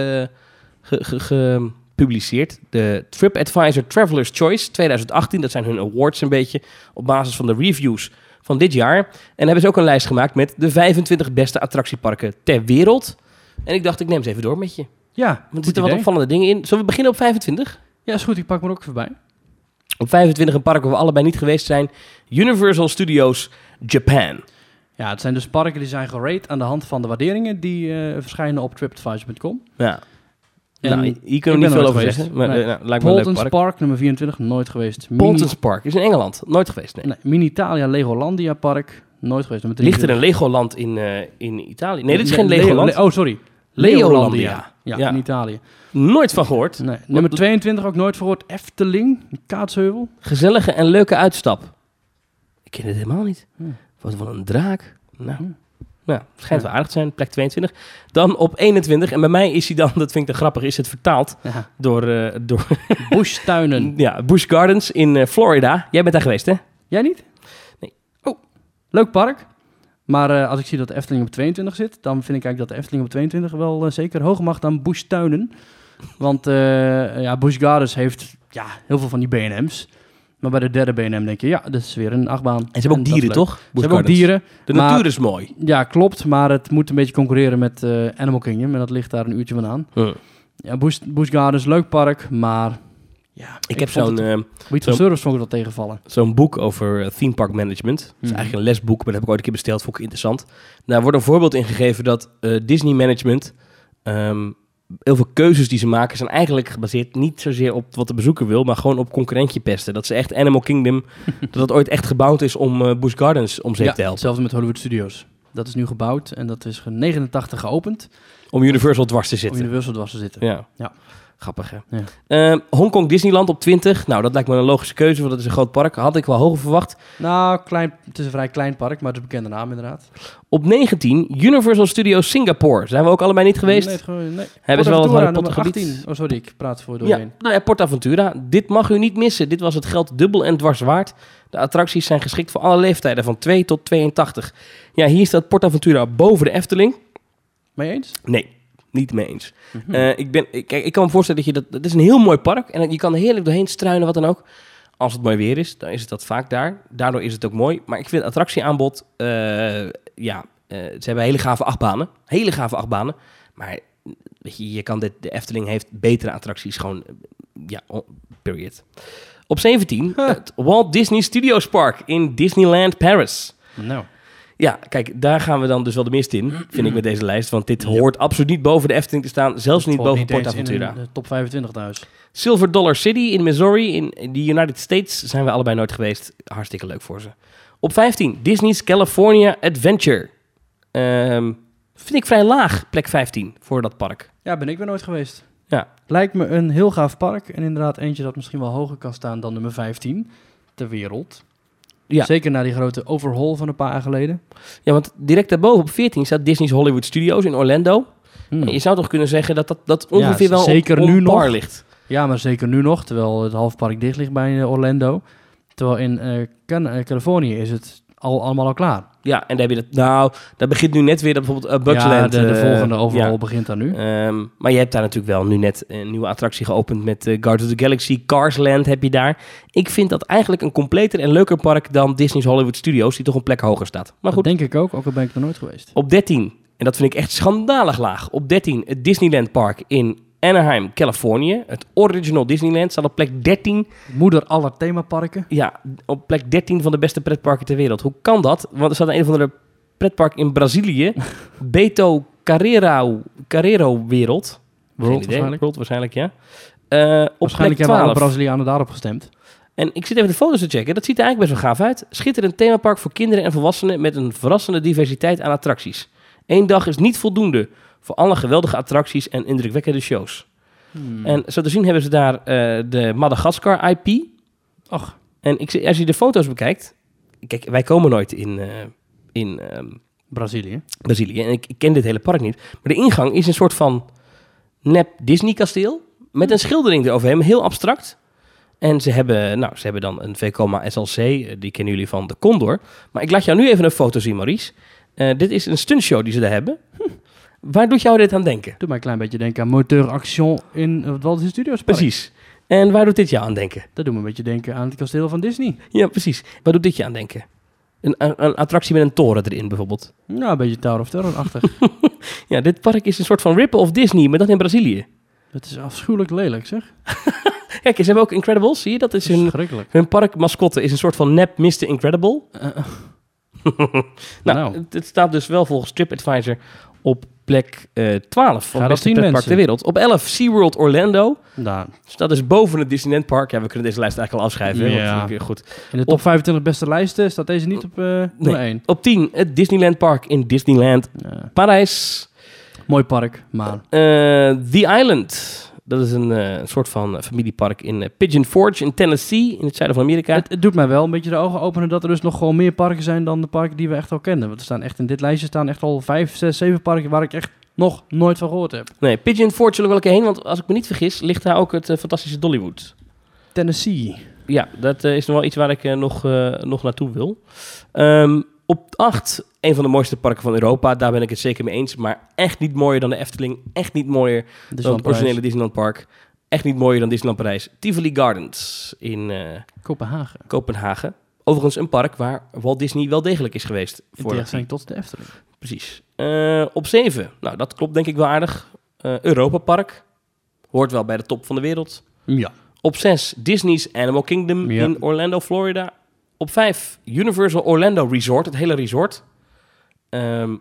ge- ge- gepubliceerd. De TripAdvisor Traveler's Choice 2018. Dat zijn hun awards een beetje op basis van de reviews van dit jaar. En hebben ze ook een lijst gemaakt met de 25 beste attractieparken ter wereld. En ik dacht, ik neem ze even door met je. Ja, Want er zitten wat opvallende dingen in. Zullen we beginnen op 25? Ja, is goed. Ik pak me er ook even bij. Op 25 een park waar we allebei niet geweest zijn. Universal Studios Japan. Ja, het zijn dus parken die zijn gerate aan de hand van de waarderingen die eh, verschijnen op tripadvisor.com. Ja. En nou, hier kunnen we niet veel over geweest. zeggen. Maar Nee. eh, nou, lijkt me park. Park, nummer 24, nooit geweest. Mini, Poltons Park is in Engeland. Nooit geweest, nee. nee, Mini-Italia Legolandia Park, nooit geweest. Nummer Ligt er 23. een Legoland in, eh, in Italië? Nee, dit is geen Le- Legoland. Le- oh, sorry. Leolandia. Ja, Ja. in Italië. Nooit van gehoord. Nee. Nummer 22 ook nooit verhoord. Efteling, Kaatsheuvel. Gezellige en leuke uitstap. Ik ken het helemaal niet. Hm. Wat van een draak. Nou, Hm. Nou schijnt Ja. wel aardig te zijn. Plek 22. Dan op 21. En bij mij is hij dan, *laughs* dat vind ik te grappig, is het vertaald Ja. door, eh, door *laughs* Bushtuinen. ja, Busch Gardens in eh, Florida. Jij bent daar geweest, hè? Jij niet? Nee. Oh, leuk park. Maar eh, als ik zie dat de Efteling op 22 zit, dan vind ik eigenlijk dat de Efteling op 22 wel zeker hoger mag dan Bushtuinen. Want eh ja, Busch Gardens heeft ja, heel veel van die B&M's. Maar bij de derde B&M denk je, ja, dat is weer een achtbaan. En ze hebben ook dieren, toch? Ze hebben ook dieren. De maar- natuur is mooi. Ja, klopt. Maar het moet een beetje concurreren met eh, Animal Kingdom. En dat ligt daar een uurtje vandaan. Hm. Ja, Busch, Busch Gardens, leuk park. Maar ja, Ik, heb zo'n iets van service vond ik dat tegenvallen. zo'n boek over eh, theme park management. Dat is Mhm. eigenlijk een lesboek, maar dat heb ik ooit een keer besteld. Vond ik interessant. Daar wordt een voorbeeld in gegeven dat eh, Disney management... ehm, heel veel keuzes die ze maken zijn eigenlijk gebaseerd niet zozeer op wat de bezoeker wil, maar gewoon op concurrentje pesten. Dat ze echt Animal Kingdom, *laughs* dat dat ooit echt gebouwd is om eh Busch Gardens om zeep Ja, te helpen. hetzelfde met Hollywood Studios. Dat is nu gebouwd en dat is ge- 89 geopend. Om Universal dwars te Om zitten. Universal dwars te zitten. Ja. Ja. Grappig, hè? Ja. Eh, Hongkong Disneyland op 20. Nou, dat lijkt me een logische keuze, want dat is een groot park. Had ik wel hoger verwacht. Nou, klein, het is een vrij klein park, maar het is een bekende naam inderdaad. Op 19, Universal Studios Singapore. Zijn we ook allebei niet geweest? Nee, gewoon, nee. Hebben ze wel wat Port Harry Aventura, Potter nummer gebied? 18. Oh, sorry, ik praat voor Ja, doorheen. nou ja, PortAventura. Dit mag u niet missen. Dit was het geld dubbel en dwars waard. De attracties zijn geschikt voor alle leeftijden, van 2 tot 82. Ja, hier staat PortAventura boven de Efteling. Mee eens? Nee, niet mee eens. Mhm. Eh, ik, ben, ik, kijk, ik kan me voorstellen dat je dat... Het is een heel mooi park en je kan er heerlijk doorheen struinen, wat dan ook. Als het mooi weer is, dan is het dat vaak daar. Daardoor is het ook mooi. Maar ik vind het attractieaanbod... eh, ja, eh, ze hebben hele gave achtbanen. Hele gave achtbanen. Maar weet je, je kan dit, de Efteling heeft betere attracties. Gewoon, ja, period. Op 17, het Walt Disney Studios Park in Disneyland Paris. Nou, Ja, kijk, daar gaan we dan dus wel de mist in, vind ik met deze lijst. Want dit hoort absoluut niet boven de Efteling te staan. Zelfs niet boven eens in PortAventura. een, eh, top 25 thuis. Silver Dollar City in Missouri, in de United States, zijn we allebei nooit geweest. Hartstikke leuk voor ze. Op 15, Disney's California Adventure. Ehm, vind ik vrij laag, plek 15, voor dat park. Ja, ben ik weer nooit geweest. Ja. Lijkt me een heel gaaf park. En inderdaad eentje dat misschien wel hoger kan staan dan nummer 15 ter wereld. Ja. Zeker na die grote overhaul van een paar jaar geleden. Ja, want direct daarboven op 14 staat Disney's Hollywood Studios in Orlando. Hmm. En je zou toch kunnen zeggen dat dat, dat Ja, ongeveer wel zeker op, op nu nog. ligt. Ja, maar zeker nu nog, terwijl het halfpark dicht ligt bij eh, Orlando. Terwijl in eh, Can- eh, Californië is het al, allemaal al klaar. Ja, en daar heb je dat. Nou, daar begint nu net weer dat bijvoorbeeld uh, Bugsland. ja, de, de eh, volgende overhaul ja. begint daar nu. Ehm, maar je hebt daar natuurlijk wel nu net een nieuwe attractie geopend met eh Guardians of the Galaxy. Carsland heb je daar. Ik vind dat eigenlijk een completer en leuker park dan Disney's Hollywood Studios, die toch een plek hoger staat. Maar dat goed, denk ik ook, ook al ben ik er nooit geweest. op 13, en dat vind ik echt schandalig laag. Op 13 het Disneyland Park in Anaheim, Californië. Het original Disneyland staat op plek 13. Moeder aller themaparken. Ja, op plek 13 van de beste pretparken ter wereld. Hoe kan dat? Want er staat een of andere pretpark in Brazilië. *laughs* Beto Carrero, Carrero Wereld. World idee. waarschijnlijk. World waarschijnlijk, ja. Eh, op Waarschijnlijk plek hebben alle 12. Brazilianen daarop gestemd. En ik zit even de foto's te checken. Dat ziet er eigenlijk best wel gaaf uit. Schitterend themapark voor kinderen en volwassenen met een verrassende diversiteit aan attracties. Eén dag is niet voldoende voor alle geweldige attracties en indrukwekkende shows. Hmm. En zo te zien hebben ze daar eh, de Madagaskar IP. Ach, En ik, als je de foto's bekijkt... Kijk, wij komen nooit in, eh, in ehm, Brazilië. Brazilië. En ik, ik ken dit hele park niet. Maar de ingang is een soort van nep Disney-kasteel. Met een schildering eroverheen, heel abstract. En ze hebben, nou, ze hebben dan een Vekoma SLC, eh, die kennen jullie van de Condor. Maar ik laat jou nu even een foto zien, Maurice. Dit is een stuntshow die ze daar hebben. Hm. Waar doet jou dit aan denken? Doe mij een klein beetje denken aan Moteur Action in het Walt Disney Studios Park. Precies. En waar doet dit jou aan denken? Dat doet me een beetje denken aan het kasteel van Disney. Ja, precies. Waar doet dit je aan denken? Een, een, attractie met een toren erin bijvoorbeeld. Nou, een beetje Tower of Terror-achtig. *laughs* Ja, dit park is een soort van rip of Disney, maar dan in Brazilië. Het is afschuwelijk lelijk, zeg. *laughs* Kijk, ze hebben ook Incredibles, zie je? Dat is hun, hun parkmascotte is een soort van nep Mr. Incredible. Eh, eh, *laughs* Nou, Nou. Het, het staat dus wel volgens TripAdvisor op plek eh 12 van dat het beste mensen. ter wereld. Op 11 SeaWorld Orlando. nou, Dus dat is boven het Disneyland Park. Ja, we kunnen deze lijst eigenlijk al afschrijven. Ja. eh, goed. in de top 25 beste lijsten staat deze niet op eh nummer 1. Op 10 het Disneyland Park in Disneyland Parijs. mooi park, maar Eh, The Island. Dat is een eh, soort van eh, familiepark in eh, Pigeon Forge in Tennessee, in het zuiden van Amerika. het, het doet mij wel een beetje de ogen openen dat er dus nog gewoon meer parken zijn dan de parken die we echt al kennen. Want er staan echt in dit lijstje staan echt al 5, 6, 7 parken waar ik echt nog nooit van gehoord heb. Nee, Pigeon Forge zullen we wel een keer heen, want als ik me niet vergis, ligt daar ook het fantastische Dollywood. Tennessee. Ja, dat is nog wel iets waar ik nog, nog naartoe wil. Ehm, op 8, een van de mooiste parken van Europa. Daar ben ik het zeker mee eens. Maar echt niet mooier dan de Efteling. Echt niet mooier dan het originele Parijs. Disneyland Park. Echt niet mooier dan Disneyland Parijs. Tivoli Gardens in eh, Kopenhagen. Kopenhagen. Overigens een park waar Walt Disney wel degelijk is geweest. In Voor tegenstelling tot de Efteling. Precies. Eh, op 7, nou dat klopt denk ik wel aardig. Eh, Europa Park. Hoort wel bij de top van de wereld. Ja. Op 6 Disney's Animal Kingdom Ja. in Orlando, Florida. Op 5 Universal Orlando Resort, het hele resort. Ehm,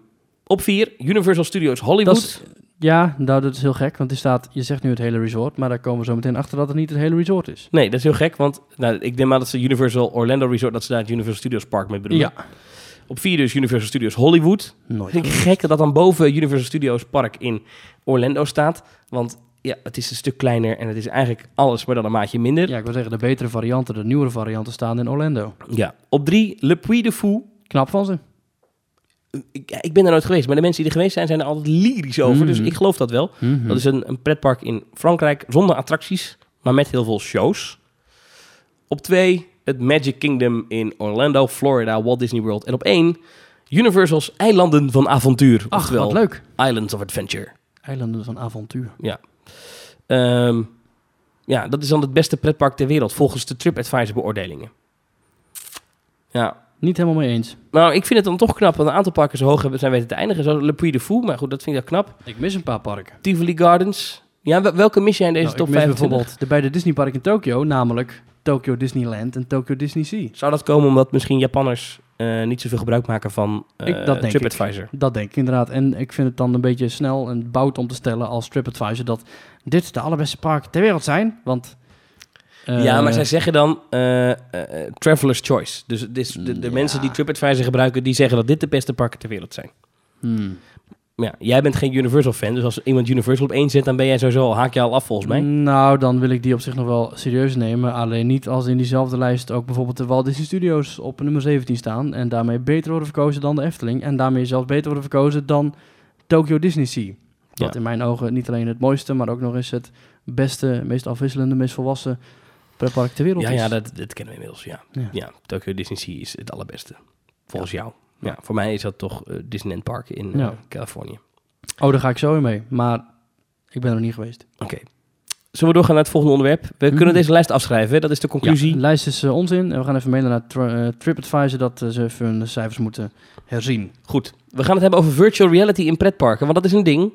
op 4 Universal Studios Hollywood. Dat is, ja, nou, dat is heel gek, want er staat, je zegt nu het hele resort, maar daar komen we zo meteen achter dat het niet het hele resort is. Nee, dat is heel gek, want nou, ik denk maar dat ze Universal Orlando Resort, dat ze daar het Universal Studios Park mee bedoelen. Ja. Op 4 dus Universal Studios Hollywood. Nooit. Vind ik gek dat dat dan boven Universal Studios Park in Orlando staat. Want ja, het is een stuk kleiner en het is eigenlijk alles, maar dan een maatje minder. Ja, ik wil zeggen, de betere varianten, de nieuwere varianten staan in Orlando. Ja. Op 3 Le Puy de Fou. Knap van ze. Ik, ja, ik ben daar nooit geweest, maar de mensen die er geweest zijn, zijn er altijd lyrisch over. Mhm. Dus ik geloof dat wel. Mhm. Dat is een, een pretpark in Frankrijk zonder attracties, maar met heel veel shows. Op 2 het Magic Kingdom in Orlando, Florida, Walt Disney World. En op 1 Universal's Eilanden van Avontuur. Ach, oftewel wat leuk. Islands of Adventure. Eilanden van avontuur. Ehm, ja, dat is dan het beste pretpark ter wereld volgens de TripAdvisor beoordelingen. Ja, Niet helemaal mee eens. nou, ik vind het dan toch knap, want een aantal parken zo hoog hebben zijn weten te eindigen. Zoals Le Puy de Fou, maar goed, dat vind ik wel knap. Ik mis een paar parken. Tivoli Gardens. Ja, wel- welke mis jij in deze Nou, top ik mis 25? bijvoorbeeld de beide Disneyparken in Tokio, namelijk Tokyo Disneyland en Tokyo Disney Sea. Zou dat komen omdat misschien Japanners eh, niet zoveel gebruik maken van eh Ik- dat denk TripAdvisor? Dat denk ik inderdaad. En ik vind het dan een beetje snel en bout om te stellen als TripAdvisor dat dit de allerbeste parken ter wereld zijn. Want... eh, ja, maar zij zeggen dan eh, eh, eh, Traveler's Choice. Dus de, de Ja. mensen die TripAdvisor gebruiken, die zeggen dat dit de beste parken ter wereld zijn. hmm. Maar ja, jij bent geen Universal fan, dus als iemand Universal op één zet, dan ben jij sowieso al, haak je al af volgens mij. Nou, dan wil ik die op zich nog wel serieus nemen. Alleen niet als in diezelfde lijst ook bijvoorbeeld de Walt Disney Studios op nummer 17 staan. En daarmee beter worden verkozen dan de Efteling. En daarmee zelfs beter worden verkozen dan Tokyo Disney Sea. Wat Ja. in mijn ogen niet alleen het mooiste, maar ook nog eens het beste, meest afwisselende, meest volwassen pretpark ter wereld Ja, is. ja dat, dat kennen we inmiddels, ja. Ja. Ja, Tokyo Disney Sea is het allerbeste, volgens jou. Ja, voor mij is dat toch eh, Disneyland Park in eh, Ja. Californië. Oh, daar ga ik zo in mee. Maar ik ben er nog niet geweest. Oké. Zullen we doorgaan naar het volgende onderwerp? We Mhm. kunnen deze lijst afschrijven, hè? dat is de conclusie. Ja, de lijst is eh, onzin. En we gaan even mailen naar Tri- TripAdvisor dat ze even hun cijfers moeten herzien. Goed, we gaan het hebben over virtual reality in pretparken, want dat is een ding.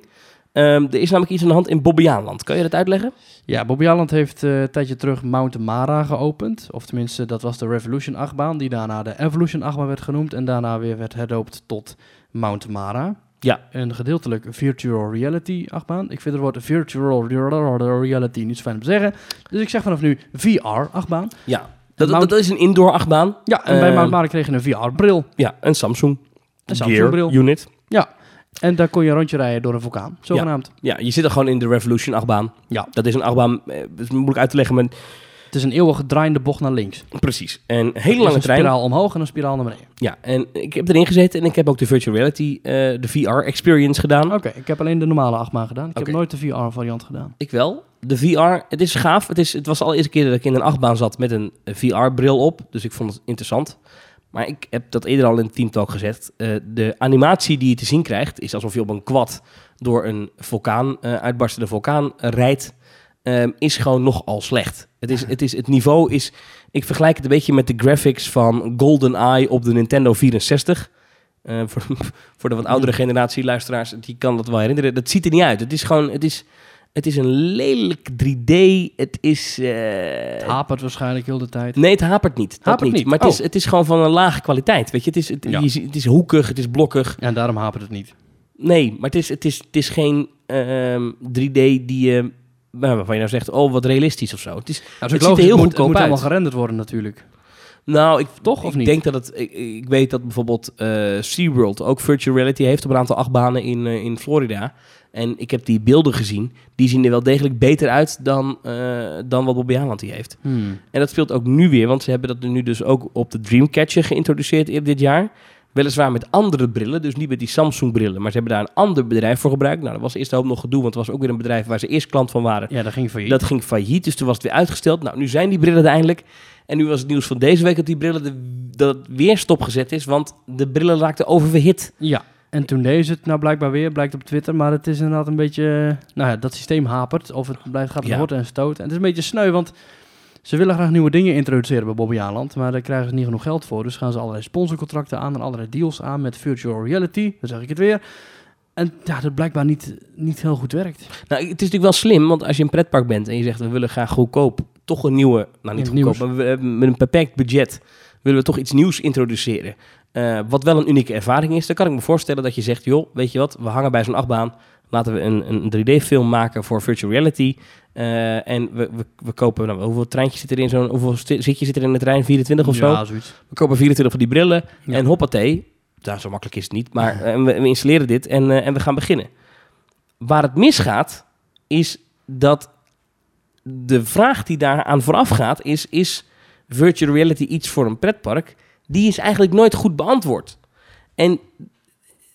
Ehm, er is namelijk iets aan de hand in Bobbejaanland. Kan je dat uitleggen? Ja, Bobby Aland heeft eh, een tijdje terug Mount Mara geopend. Of tenminste, dat was de Revolution achtbaan, die daarna de Evolution achtbaan werd genoemd. En daarna weer werd herdoopt tot Mount Mara. Ja. Een gedeeltelijk virtual reality achtbaan. Ik vind het woord virtual reality niet zo fijn om te zeggen. Dus ik zeg vanaf nu VR achtbaan. Ja. Dat, Mount- dat is een indoor achtbaan. Ja, en bij Mount Mara kreeg je een VR-bril. Ja, een Samsung. Een Gear Samsung-bril. unit. En daar kon je een rondje rijden door een vulkaan, zogenaamd. Ja, je zit er gewoon in de Revolution achtbaan. Ja. Dat is een achtbaan, eh, dat is moeilijk uit te leggen, maar Het is een eeuwige draaiende bocht naar links. precies. En een hele lange een trein. spiraal omhoog en een spiraal naar beneden. Ja, en ik heb erin gezeten en ik heb ook de virtual reality, eh, de VR experience gedaan. Oké, ik heb alleen de normale achtbaan gedaan. Ik heb nooit de VR-variant gedaan. Ik wel. De VR, het is gaaf. Het, is, het was al de eerste keer dat ik in een achtbaan zat met een VR-bril op. Dus ik vond het interessant. Maar ik heb dat eerder al in het teamtalk gezegd. Eh, de animatie die je te zien krijgt, is alsof je op een quad door een vulkaan, eh uitbarstende vulkaan rijdt. ehm, is gewoon nogal slecht. Het, is, het, is, het niveau is... Ik vergelijk het een beetje met de graphics van GoldenEye op de Nintendo 64. Eh, *laughs* voor, voor de wat oudere generatie luisteraars, die kan dat wel herinneren. Dat ziet er niet uit. Het is gewoon... Het is, het is een lelijk 3D. Het is... eh, Het hapert waarschijnlijk heel de tijd. Nee, het hapert niet. Dat Hapert niet. niet? Maar het, is, Oh. het is gewoon van een lage kwaliteit. Weet je, het is, het, Ja. je ziet- het is hoekig, het is blokkig. Ja, en daarom hapert het niet. Nee, maar het is, het is, het is geen ehm, 3D die je... nou, waarvan je nou zegt, oh, wat realistisch of zo. Het is, Nou, Het het ziet er heel moet, goedkoop het moet uit. allemaal gerenderd worden natuurlijk. nou, ik, Toch, of ik niet? denk dat het... Ik, ik weet dat bijvoorbeeld eh SeaWorld ook virtual reality heeft op een aantal achtbanen in, eh, in Florida. En ik heb die beelden gezien. Die zien er wel degelijk beter uit dan, eh, dan wat Bobby Haaland die heeft. Hmm. En dat speelt ook nu weer, want ze hebben dat nu dus ook op de Dreamcatcher geïntroduceerd eerder dit jaar. Weliswaar met andere brillen, dus niet met die Samsung-brillen. Maar ze hebben daar een ander bedrijf voor gebruikt. Nou, dat was eerst een hoop nog gedoe, want het was ook weer een bedrijf waar ze eerst klant van waren. Ja, dat ging je. Dat ging failliet, dus toen was het weer uitgesteld. Nou, nu zijn die brillen eindelijk. En nu was het nieuws van deze week dat die brillen de, dat weer stopgezet is, want de brillen raakten oververhit. Ja, en toen deze het nou blijkbaar weer, blijkt op Twitter. Maar het is inderdaad een beetje... eh, Nou ja, dat systeem hapert. Of het blijft, gaat Ja. horten en stoten. En het is een beetje sneu, want... Ze willen graag nieuwe dingen introduceren bij Bobby Aland, maar daar krijgen ze niet genoeg geld voor. Dus gaan ze allerlei sponsorcontracten aan en allerlei deals aan met virtual reality. Dan zeg ik het weer. En ja, dat blijkbaar niet, niet heel goed werkt. Nou, het is natuurlijk wel slim, want als je een pretpark bent en je zegt we willen graag goedkoop toch een nieuwe, nou niet goedkoop, nieuws. maar we met een beperkt budget willen we toch iets nieuws introduceren. Eh, wat wel een unieke ervaring is, dan kan ik me voorstellen dat je zegt, joh, weet je wat, we hangen bij zo'n achtbaan, laten we een, een 3D-film maken voor virtual reality. Eh, en we, we, we kopen, nou, hoeveel treintjes zit er in zo'n, hoeveel zitjes zit er in de trein, 24 of zo? Ja, zoiets. We kopen 24 van die brillen Ja. en hoppatee. Nou, zo makkelijk is het niet, maar eh, we, we installeren dit en, en we gaan beginnen. Waar het misgaat, is dat de vraag die daaraan vooraf gaat, is, is virtual reality iets voor een pretpark? Die is eigenlijk nooit goed beantwoord. En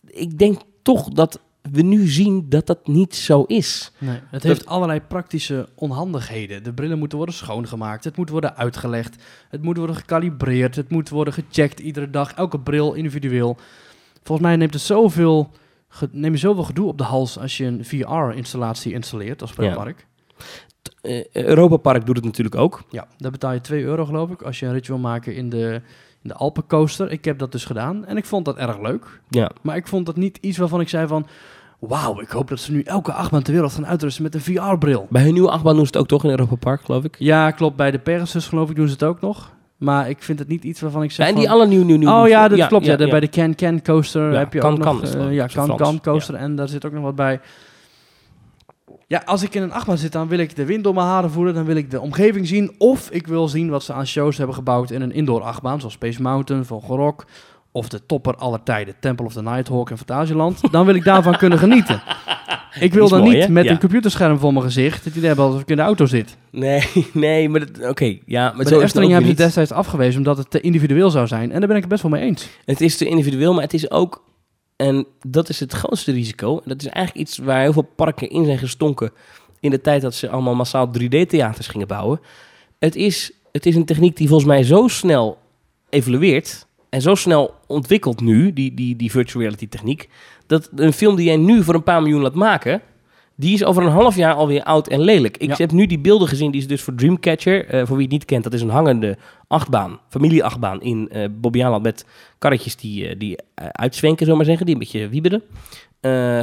ik denk toch dat we nu zien dat dat niet zo is. Nee, het heeft allerlei praktische onhandigheden. De brillen moeten worden schoongemaakt, het moet worden uitgelegd, het moet worden gekalibreerd, het moet worden gecheckt iedere dag, elke bril individueel. Volgens mij neemt het zoveel, neem je zoveel gedoe op de hals als je een VR-installatie installeert als pretpark. Eh Europa Park doet het natuurlijk ook. Ja. daar betaal je 2 euro geloof ik als je een rit wil maken in de, de Alpencoaster. Ik heb dat dus gedaan en ik vond dat erg leuk. Ja. Maar ik vond dat niet iets waarvan ik zei van... Wauw, ik hoop dat ze nu elke achtbaan ter wereld gaan uitrusten met een VR-bril. Bij hun nieuwe achtbaan doen ze het ook toch in Europa Park, geloof ik. Ja, klopt. Bij de Pegasus geloof ik doen ze het ook nog. Maar ik vind het niet iets waarvan ik zeg Zijn die alle nieuw, nieuw, nieuw? Oh ja, dat klopt. Ja, de- Bij de Can Can Coaster Ja, heb je Can ook nog... het eh, ja, Can Can Coaster. En daar zit ook nog wat bij. Ja, als ik in een achtbaan zit, dan wil ik de wind door mijn haren voelen. Dan wil ik de omgeving zien. Of ik wil zien wat ze aan shows hebben gebouwd in een indoor achtbaan. Zoals Space Mountain van Gorok. Of de topper aller tijden, Temple of the Nighthawk in Fantasieland. Dan wil ik daarvan kunnen genieten. *laughs* Ik wil dan mooi, niet hè? met Ja. een computerscherm voor mijn gezicht. Het idee hebben alsof ik in de auto zit. Nee, *laughs* nee, maar dat- oké. ja, maar de Efteling hebben ze destijds afgewezen omdat het te individueel zou zijn. En daar ben ik het best wel mee eens. Het is te individueel, maar het is ook... En dat is het grootste risico. Dat is eigenlijk iets waar heel veel parken in zijn gestonken... in de tijd dat ze allemaal massaal 3D-theaters gingen bouwen. Het is, het is een techniek die volgens mij zo snel evolueert... en zo snel ontwikkelt nu, die, die, die virtual reality techniek... dat een film die jij nu voor een paar miljoen laat maken... Die is over een half jaar alweer oud en lelijk. Ik Ja. heb nu die beelden gezien, die is dus voor Dreamcatcher. eh, voor wie het niet kent, dat is een hangende achtbaan, familieachtbaan in Bobbejaanland met karretjes die, eh, die uitzwenken, zullen we maar zeggen, die een beetje wieberen,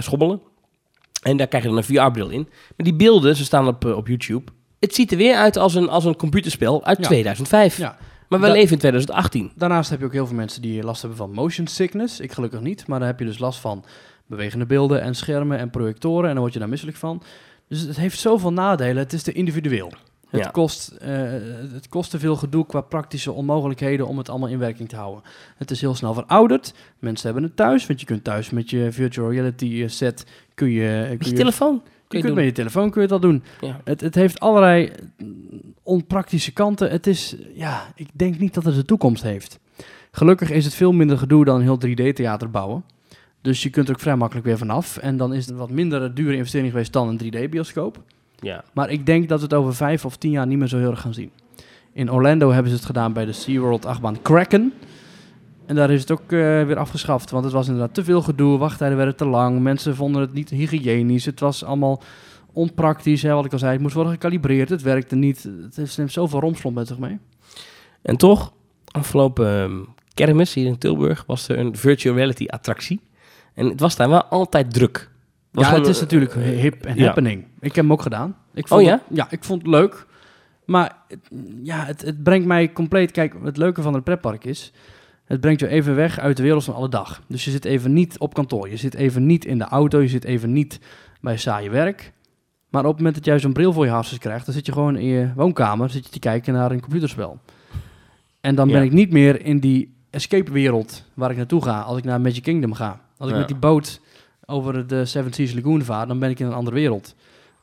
schobbelen. En daar krijg je dan een VR-bril in. Maar die beelden, ze staan op, op YouTube. Het ziet er weer uit als een, als een computerspel uit Ja. 2005. Ja. Maar we Da- leven in 2018. Daarnaast heb je ook heel veel mensen die last hebben van motion sickness. Ik gelukkig niet, maar dan heb je dus last van bewegende beelden en schermen en projectoren. En dan word je daar misselijk van. Dus het heeft zoveel nadelen. Het is te individueel. Het, Ja. kost, eh, het kost te veel gedoe qua praktische onmogelijkheden om het allemaal in werking te houden. Het is heel snel verouderd. Mensen hebben het thuis, want je kunt thuis met je virtual reality eh, set... Kun je, eh, kun Met je telefoon je je kunt met je telefoon kun je dat doen. Ja. Het, het heeft allerlei mm, onpraktische kanten. Het is, ja, ik denk niet dat het de toekomst heeft. Gelukkig is het veel minder gedoe dan een heel 3D-theater bouwen. Dus je kunt er ook vrij makkelijk weer vanaf. En dan is het een wat minder dure investering geweest dan een 3D-bioscoop. Ja. Maar ik denk dat we het over vijf of tien jaar niet meer zo heel erg gaan zien. In Orlando hebben ze het gedaan bij de SeaWorld achtbaan Kraken. En daar is het ook eh, weer afgeschaft, want het was inderdaad te veel gedoe. Wachttijden werden te lang, mensen vonden het niet hygiënisch. Het was allemaal onpraktisch, hè, wat ik al zei. Het moest worden gecalibreerd, het werkte niet. Het neemt zoveel romslomp met zich mee. En toch, afgelopen ehm, kermis hier in Tilburg was er een virtual reality attractie. En het was daar wel altijd druk. Was ja, het is natuurlijk hip en ja. happening. Ik heb hem ook gedaan. Ik vond Oh ja? Het, ja, ik vond het leuk. Maar het- ja, het, het brengt mij compleet... Kijk, het leuke van het pretpark is... Het brengt je even weg uit de wereld van alle dag. Dus je zit even niet op kantoor. Je zit even niet in de auto. Je zit even niet bij saaie werk. Maar op het moment dat jij zo'n bril voor je hartstikke krijgt... dan zit je gewoon in je woonkamer zit je te kijken naar een computerspel. En dan ben Ja. ik niet meer in die escape-wereld waar ik naartoe ga... als ik naar Magic Kingdom ga. Als ik Ja. met die boot over de Seven Seas Lagoon vaar... dan ben ik in een andere wereld.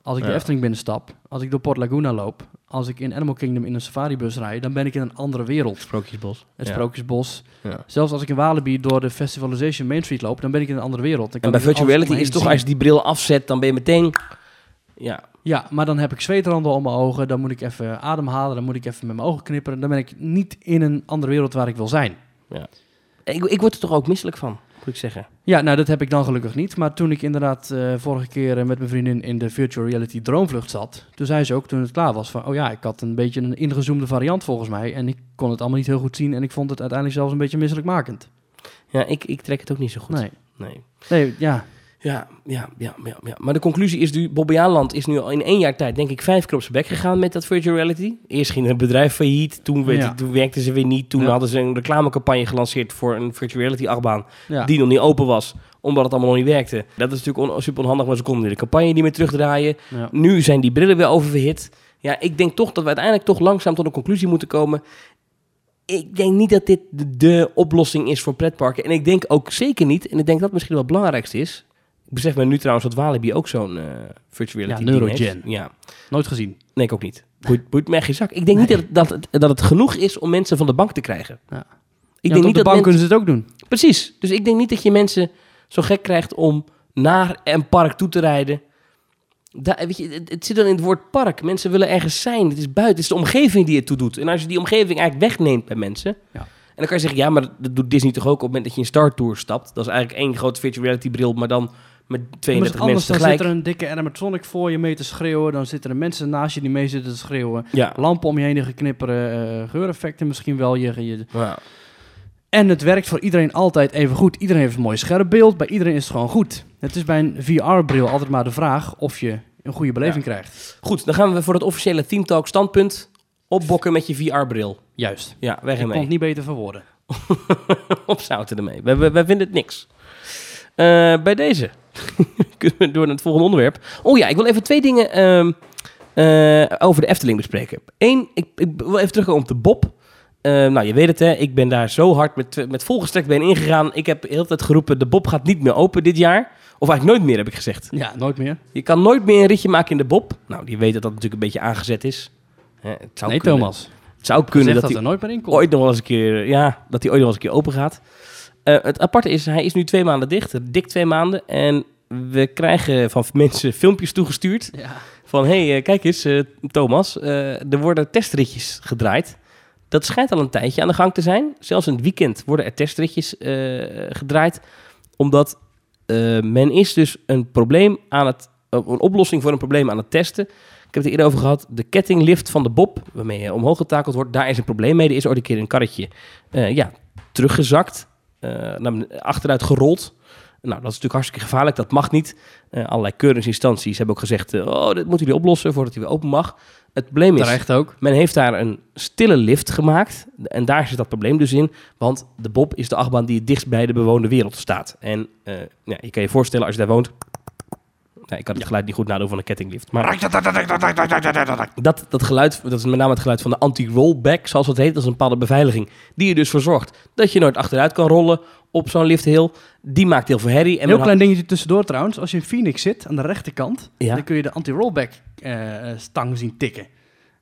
Als ik de Ja. Efteling binnenstap... als ik door Port Laguna loop... als ik in Animal Kingdom in een safaribus rijd... dan ben ik in een andere wereld. Sprookjesbos. Het Ja. Sprookjesbos. Ja. Zelfs als ik in Walibi door de Festivalization Main Street loop, dan ben ik in een andere wereld. Dan En bij ik virtual reality is toch, als je die bril afzet, dan ben je meteen... Ja, Ja, maar dan heb ik zweetranden om mijn ogen, dan moet ik even ademhalen, dan moet ik even met mijn ogen knipperen. Dan ben ik niet in een andere wereld waar ik wil zijn. ik, ik word er toch ook misselijk van, zeggen. Ja, nou dat heb ik dan gelukkig niet. Maar toen ik inderdaad eh, vorige keer eh, met mijn vriendin in de virtual reality droomvlucht zat, toen zei ze ook toen het klaar was van, oh ja, ik had een beetje een ingezoomde variant volgens mij. En ik kon het allemaal niet heel goed zien en ik vond het uiteindelijk zelfs een beetje misselijkmakend. Ja, ik, ik trek het ook niet zo goed. Nee. nee. Nee, ja. Ja, ja, ja, ja, ja. Maar de conclusie is nu, Bobby Aanland is nu al in één jaar tijd, denk ik, vijf keer op zijn bek gegaan met dat virtual reality. Eerst ging het bedrijf failliet, toen, werd, Ja. toen werkten ze weer niet. Toen Ja. hadden ze een reclamecampagne gelanceerd voor een virtual reality achtbaan die nog niet open was, omdat het allemaal nog niet werkte. Dat is natuurlijk on- super onhandig, maar ze konden de campagne niet meer terugdraaien. Nu zijn die brillen weer oververhit. Ja, ik denk toch dat we uiteindelijk toch langzaam tot een conclusie moeten komen. Ik denk niet dat dit de, de oplossing is voor pretparken. En ik denk ook zeker niet, en ik denk dat misschien wel het belangrijkste is. Ik besef me nu trouwens dat Walibi ook zo'n eh virtual reality Ja, Neurogen. heeft. Ja, Nooit gezien. nee, ik ook niet. Boeit, boeit me echt geen zak. Ik denk niet dat, dat, het, dat het genoeg is om mensen van de bank te krijgen. Ja. Ik denk niet de dat bank kunnen ze het ook doen. Precies. Dus ik denk niet dat je mensen zo gek krijgt om naar een park toe te rijden. Daar, weet je, het, het zit dan in het woord park. Mensen willen ergens zijn. Het is buiten. Het is de omgeving die het toe doet. En als je die omgeving eigenlijk wegneemt bij mensen. Ja. En dan kan je zeggen, ja, maar dat doet Disney toch ook op het moment dat je in Star Tour stapt. Dat is eigenlijk één grote virtual reality bril, maar dan met Maar 32 anders mensen dan tegelijk. zit er een dikke animatronic voor je mee te schreeuwen. Dan zitten er mensen naast je die mee zitten te schreeuwen. Ja. Lampen om je heen die geknipperen. eh, geureffecten misschien wel. Je, je... Ja. En het werkt voor iedereen altijd even goed. Iedereen heeft een mooi scherp beeld. Bij iedereen is het gewoon goed. Het is bij een VR-bril altijd maar de vraag of je een goede beleving krijgt. Goed, dan gaan we voor het officiële Team Talk standpunt opbokken met je VR-bril. Juist. Ja, weg Ik kon ermee. het niet beter verwoorden. *laughs* opzouten ermee. Wij, wij, wij vinden het niks. Eh, bij deze *laughs* kunnen we door naar het volgende onderwerp. Oh ja, ik wil even twee dingen ehm, eh, over de Efteling bespreken. Eén, ik, ik wil even terugkomen op de Bob. Eh, nou, je weet het hè, ik ben daar zo hard met, met volgestrekt been ingegaan. Ik heb de hele tijd geroepen, de Bob gaat niet meer open dit jaar. Of eigenlijk nooit meer, heb ik gezegd. Ja, nooit meer. Je kan nooit meer een ritje maken in de Bob. Nou, die weet dat dat natuurlijk een beetje aangezet is. Hè, het zou nee, kunnen, Thomas. Het zou kunnen dat dat hij er nooit meer in komt. ooit nog wel eens een keer, ja, dat hij ooit nog wel eens een keer open gaat. Eh, het aparte is, hij is nu twee maanden dicht, dik twee maanden. En we krijgen van mensen filmpjes toegestuurd Ja. van, hé, hey, eh, kijk eens, eh, Thomas, er worden testritjes gedraaid. Dat schijnt al een tijdje aan de gang te zijn. Zelfs in het weekend worden er testritjes gedraaid, omdat men is dus een probleem aan het, een oplossing voor een probleem aan het testen. Ik heb het er eerder over gehad. De kettinglift van de Bob, waarmee je omhoog getakeld wordt, daar is een probleem mee. Er is ooit een keer een karretje ja, teruggezakt, naar ben- achteruit gerold. Nou, dat is natuurlijk hartstikke gevaarlijk. Dat mag niet. Eh, allerlei keuringsinstanties hebben ook gezegd... eh, oh, dit moeten jullie oplossen voordat hij weer open mag. Het probleem is... Terecht ook. Men heeft daar een stille lift gemaakt. En daar zit dat probleem dus in. Want de Bob is de achtbaan die het dichtst bij de bewoonde wereld staat. En eh, ja, je kan je voorstellen als je daar woont... Nee, ik kan het geluid niet goed nadoen van een kettinglift. Maar dat, dat geluid, dat is met name het geluid van de anti-rollback, zoals het heet. Dat is een bepaalde beveiliging die er dus voor zorgt dat je nooit achteruit kan rollen op zo'n lifthill. Die maakt heel veel herrie. En Een heel klein dingetje tussendoor trouwens. Als je in Phoenix zit, aan de rechterkant, Ja. dan kun je de anti-rollback eh, stang zien tikken.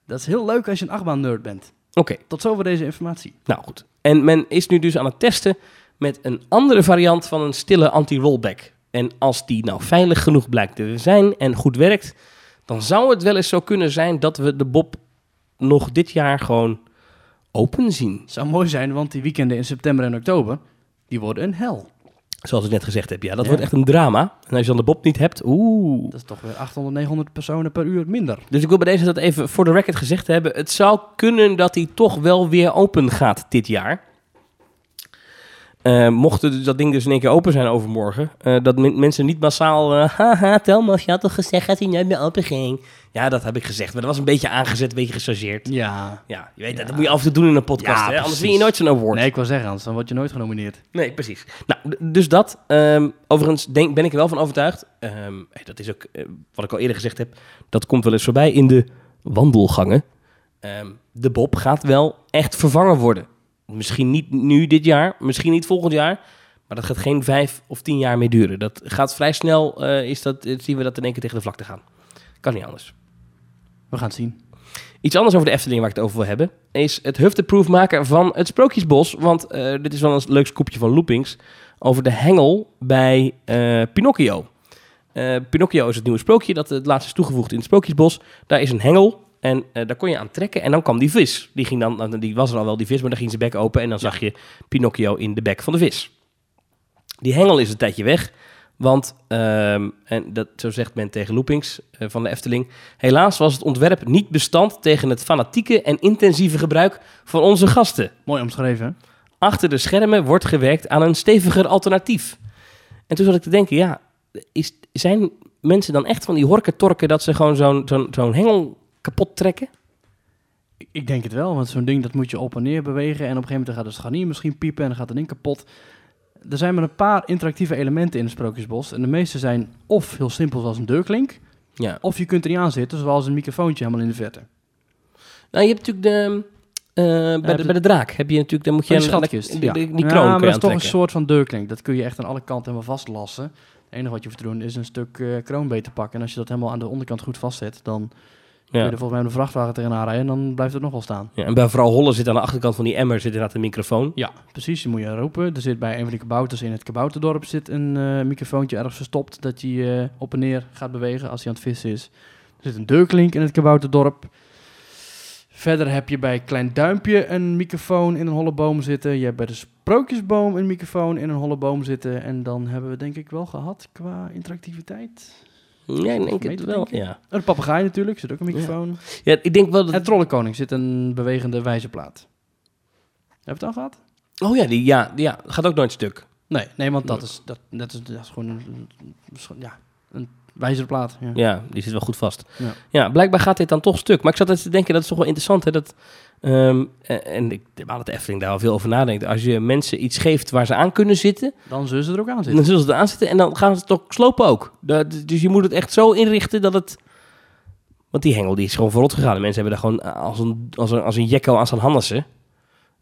Dat is heel leuk als je een achtbaan nerd bent. Oké, Tot zover deze informatie. nou goed. En men is nu dus aan het testen met een andere variant van een stille anti-rollback. En als die nou veilig genoeg blijkt te zijn en goed werkt, dan zou het wel eens zo kunnen zijn dat we de Bob nog dit jaar gewoon open zien. Zou mooi zijn, want die weekenden in september en oktober, die worden een hel. Zoals ik net gezegd heb, ja, dat Ja. wordt echt een drama. En als je dan de Bob niet hebt, oeh. Dat is toch weer 800, 900 personen per uur minder. Dus ik wil bij deze dat even voor de record gezegd hebben. Het zou kunnen dat hij toch wel weer open gaat dit jaar. Eh, mocht het- dat ding dus in één keer open zijn overmorgen, eh, dat men- mensen niet massaal, eh, *laughs* haha, Thomas, je had toch gezegd dat hij nooit meer open ging? Ja, dat heb ik gezegd, maar dat was een beetje aangezet, een beetje gechargeerd. Ja. Ja, je weet dat, dat moet je af en toe doen in een podcast, Ja, hè? anders win je nooit zo'n award. Nee, ik wil zeggen, anders dan word je nooit genomineerd. Nee, precies. Nou, dus dat. Ehm, overigens denk, ben ik er wel van overtuigd. Ehm, dat is ook wat ik al eerder gezegd heb. Dat komt wel eens voorbij in de wandelgangen. Ehm, de Bob gaat wel echt vervangen worden. Misschien niet nu dit jaar, misschien niet volgend jaar. Maar dat gaat geen vijf of tien jaar meer duren. Dat gaat vrij snel, eh, is dat, eh, zien we dat in één keer tegen de vlakte gaan. Kan niet anders. We gaan het zien. Iets anders over de Efteling waar ik het over wil hebben, is het hufteproof maken van het Sprookjesbos. Want eh, dit is wel een leuk scoopje van Loopings over de hengel bij Pinocchio. Pinocchio is het nieuwe sprookje dat het laatst is toegevoegd in het Sprookjesbos. Daar is een hengel en eh, daar kon je aan trekken en dan kwam die vis. Die, ging dan, nou, die was er al wel, die vis, maar dan ging zijn bek open en dan zag je Pinocchio in de bek van de vis. Die hengel is een tijdje weg, want, ehm, en dat, zo zegt men tegen Loopings eh, van de Efteling... Helaas was het ontwerp niet bestand tegen het fanatieke en intensieve gebruik van onze gasten. Mooi omschreven. Achter de schermen wordt gewerkt aan een steviger alternatief. En toen zat ik te denken, ja, is, zijn mensen dan echt van die horkentorken dat ze gewoon zo'n zo'n zo'n hengel kapot trekken? Ik- denk het wel, want zo'n ding dat moet je op en neer bewegen. En op een gegeven moment gaat de scharnier misschien piepen en dan gaat het ding kapot. Er zijn maar een paar interactieve elementen in het Sprookjesbos. En de meeste zijn of heel simpel zoals een deurklink. Ja. Of je kunt er niet aan zitten, zoals een microfoontje helemaal in de verte. Nou, je hebt natuurlijk de, eh, bij, de, de- bij de draak heb je natuurlijk, dan moet je die een- schatkist. die, ja. die, die Ja, kroon maar dat is toch een soort van deurklink. Dat kun je echt aan alle kanten helemaal vastlassen. Het enige wat je hoeft te doen is een stuk eh, kroon beter pakken. En als je dat helemaal aan de onderkant goed vastzet, dan kun je er volgens mij een vrachtwagen tegenaan rijden. En dan blijft het nog wel staan. Ja, en bij vooral Holle zit aan de achterkant van die emmer zit inderdaad een microfoon. Ja, precies. Die moet je roepen. Er zit bij een van die kabouters in het kabouterdorp zit een eh, microfoontje ergens verstopt. Dat hij eh, op en neer gaat bewegen als hij aan het vissen is. Er zit een deurklink in het kabouterdorp. Verder heb je bij Klein Duimpje een microfoon in een holle boom zitten. Je hebt bij de Sprookjesboom een microfoon in een holle boom zitten. En dan hebben we denk ik wel gehad qua interactiviteit. Ja, ik denk het wel. Ja. Een papegaai natuurlijk, zit ook een microfoon. ja, ik denk wel dat... En Trollenkoning zit een bewegende wijzerplaat. Heb je het al gehad? Oh ja, die ja, die, ja, gaat ook nooit stuk. Nee, nee want dat is, dat, dat is, dat is gewoon een- ja, een wijzerplaat. Ja. Ja, die zit wel goed vast. Ja. Ja, blijkbaar gaat dit dan toch stuk. Maar ik zat te denken, dat is toch wel interessant. Hè? Dat, eh, en ik denk dat de Efteling daar wel veel over nadenkt. Als je mensen iets geeft waar ze aan kunnen zitten, Dan zullen ze er ook aan zitten. dan zullen ze er aan zitten. En dan gaan ze het toch slopen ook. Dat- dus je moet het echt zo inrichten dat het... Want die hengel die is gewoon verrot gegaan. De mensen hebben daar gewoon als een, als een, als een jekko aan staan hannissen.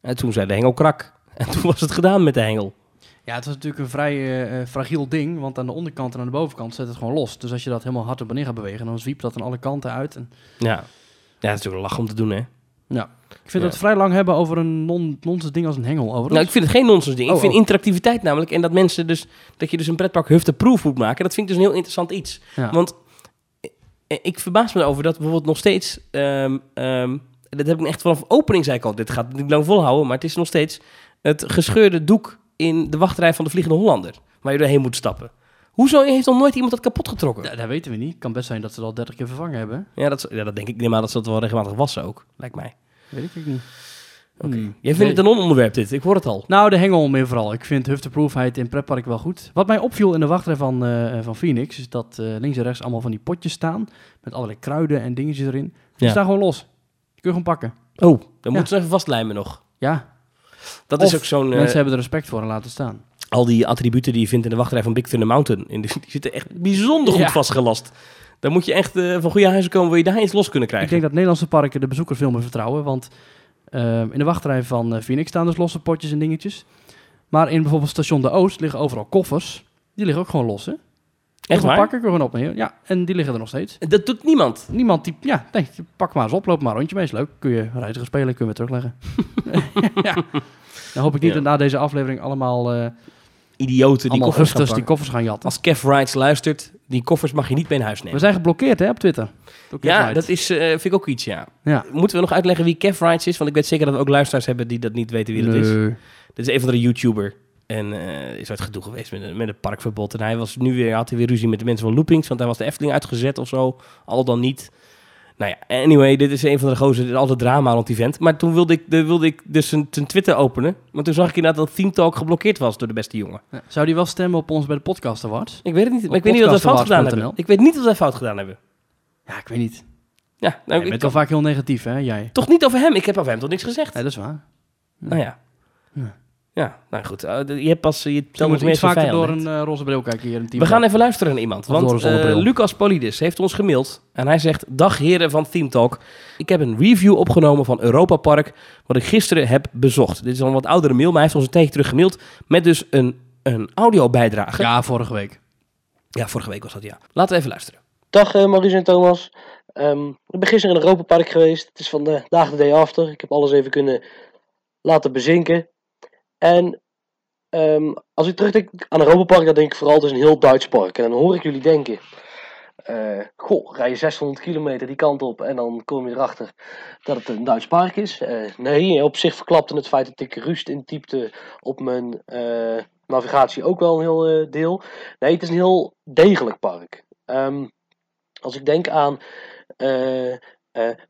En toen zei de hengel krak. En toen was het gedaan met de hengel. Ja, het was natuurlijk een vrij eh, eh, fragiel ding, want aan de onderkant en aan de bovenkant zet het gewoon los. Dus als je dat helemaal hard op en neer gaat bewegen, dan zwiept dat aan alle kanten uit. En, Ja. ja, dat is natuurlijk een lach om te doen, hè? ja. Ik vind Ja. dat we vrij lang hebben over een non nonsens ding als een hengel. Overigens. Nou, ik vind het geen nonsens ding. Oh, ik vind oh. interactiviteit namelijk. En dat mensen dus... Dat je dus een pretpark hufteproof moet maken. Dat vind ik dus een heel interessant iets. ja. Want eh, ik verbaas me erover dat bijvoorbeeld nog steeds... ehm, dat heb ik echt vanaf opening zei ik al. Dit gaat niet lang volhouden. Maar het is nog steeds het gescheurde doek in de wachtrij van de Vliegende Hollander. Waar je doorheen moet stappen. Hoezo heeft nog nooit iemand dat kapot getrokken? Ja, dat weten we niet. Het kan best zijn dat ze dat al 30 keer vervangen hebben. Ja, dat, ja, dat denk ik. Neem aan dat ze dat wel regelmatig wassen ook. Lijkt mij. Weet ik niet. Oké. Hmm. Jij vindt Nee. het een non-onderwerp dit, ik hoor het al. Nou, de hengel meer vooral. Ik vind hufteproofheid in pretpark wel goed. Wat mij opviel in de wachtrij van, eh, van Phoenix... is dat eh, links en rechts allemaal van die potjes staan... met allerlei kruiden en dingetjes erin. Die Ja. staan gewoon los. Die kun je gewoon pakken. Oh, dan moeten ze even vastlijmen nog. Ja, Dat Of is ook zo'n... eh, mensen hebben er respect voor en laten staan. al die attributen die je vindt in de wachtrij van Big Thunder Mountain. In de, *laughs* die zitten echt bijzonder goed Ja. vastgelast. Dan moet je echt eh, van goede huizen komen, wil je daar eens los kunnen Ik krijgen. denk dat Nederlandse parken de bezoekers veel meer vertrouwen. Want eh, in de wachtrij van eh, Phoenix staan dus losse potjes en dingetjes. Maar in bijvoorbeeld station De Oost liggen overal koffers. Die liggen ook gewoon los, hè? Echt waar? pakken, kun je gewoon opnemen. Ja, en die liggen er nog steeds. Dat doet niemand. Niemand die, ja, nee, pak maar eens op, loop maar een rondje mee, is leuk. Kun je reiziger spelen, kun je weer terugleggen. *laughs* ja. Dan hoop ik niet Ja. dat na deze aflevering allemaal, eh Idioten die koffers gaan die koffers gaan jatten. Als Kev Rides luistert, die koffers mag je niet mee naar huis We nemen. zijn geblokkeerd hè, op Twitter. Ja, Rides. dat is, eh, vind ik ook iets, ja. Ja. Moeten we nog uitleggen wie Kev Rides is? Want ik weet zeker dat we ook luisteraars hebben die dat niet weten wie dat is. Nee. Dit is een van de YouTuber. En eh is uit gedoe geweest met, een- met het parkverbod. En hij was nu weer, had hij weer ruzie met de mensen van Loopings. Want hij was de Efteling uitgezet of zo. Al dan niet. Nou ja, anyway, dit is een van de gozer. Dit is altijd drama rond die vent. Maar toen wilde ik, de, wilde ik dus een, zijn Twitter openen. Maar toen zag ik inderdaad dat Theme Talk geblokkeerd was door de beste jongen. Ja. Zou die wel stemmen op ons bij de podcast awards? Ik weet het niet. Maar ik weet niet wat wij fout gedaan hebben. Ik weet niet wat wij fout gedaan hebben. Ja, ik weet niet. Ja, nou, je ik bent wel vaak heel negatief, hè, jij? toch niet over hem. Ik heb over hem toch niks gezegd. Nee, dat is waar. Nou ja. Ja. Ja, nou goed. Eh, je hebt pas... Je Je telt moet iets meer vaker door een eh, roze bril kijken hier team. We gaan even luisteren naar iemand. Of Want eh, Lucas Polides heeft ons gemaild. En hij zegt: Dag heren van Theme Talk. Ik heb een review opgenomen van Europa Park. Wat ik gisteren heb bezocht. Dit is al een wat oudere mail, maar hij heeft ons een tijdje terug gemaild. Met dus een, een audiobijdrage. Ja, vorige week. ja, vorige week was dat ja. Laten we even luisteren. Dag eh, Maurice en Thomas. Ehm, ik ben gisteren in Europa Park geweest. Het is vandaag de day after. Ik heb alles even kunnen laten bezinken. En ehm, als ik terugdenk aan Europa Park, dan denk ik vooral het is een heel Duits park. En dan hoor ik jullie denken. eh, goh, rij je 600 kilometer die kant op en dan kom je erachter dat het een Duits park is. Eh, nee, op zich verklapte het feit dat ik rust intypte op mijn eh, navigatie ook wel een heel deel. Nee, het is een heel degelijk park. Ehm, als ik denk aan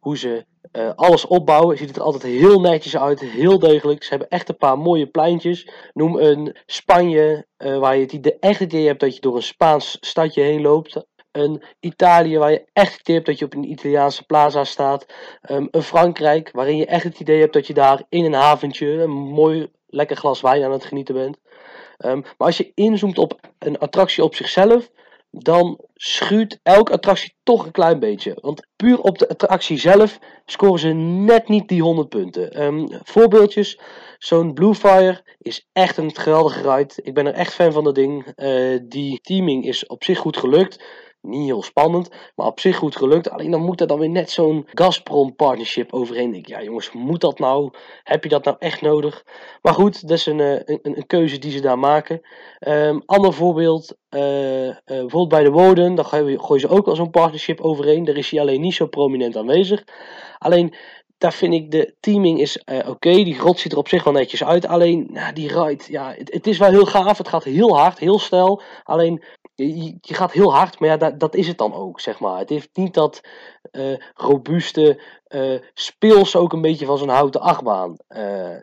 hoe ze eh, alles opbouwen, ziet het er altijd heel netjes uit, heel degelijk. Ze hebben echt een paar mooie pleintjes. Noem een Spanje, eh, waar je het idee, echt idee hebt dat je door een Spaans stadje heen loopt. Een Italië, waar je echt het idee hebt dat je op een Italiaanse plaza staat. Ehm, een Frankrijk, waarin je echt het idee hebt dat je daar in een haventje een mooi lekker glas wijn aan het genieten bent. Ehm, maar als je inzoomt op een attractie op zichzelf, dan schuurt elke attractie toch een klein beetje. Want puur op de attractie zelf scoren ze net niet die 100 punten. Ehm, voorbeeldjes, zo'n Bluefire is echt een geweldige ride. Ik ben er echt fan van dat ding. Eh, die teaming is op zich goed gelukt. Niet heel spannend, maar op zich goed gelukt. Alleen dan moet er dan weer net zo'n Gazprom partnership overheen. Ik ja jongens, moet dat nou? Heb je dat nou echt nodig? Maar goed, dat is een, eh, een, een keuze die ze daar maken. Ehm, ander voorbeeld, eh, eh, bijvoorbeeld bij de Woden, daar gooien ze ook wel zo'n partnership overheen. Daar is hij alleen niet zo prominent aanwezig. Alleen, daar vind ik de teaming is eh, oké. Die grot ziet er op zich wel netjes uit. Alleen, nou, die ride, ja, het, het is wel heel gaaf. Het gaat heel hard, heel snel. Alleen, je, gaat heel hard, maar ja, dat, dat is het dan ook, zeg maar. Het heeft niet dat eh, robuuste eh speels ook een beetje van zo'n houten achtbaan.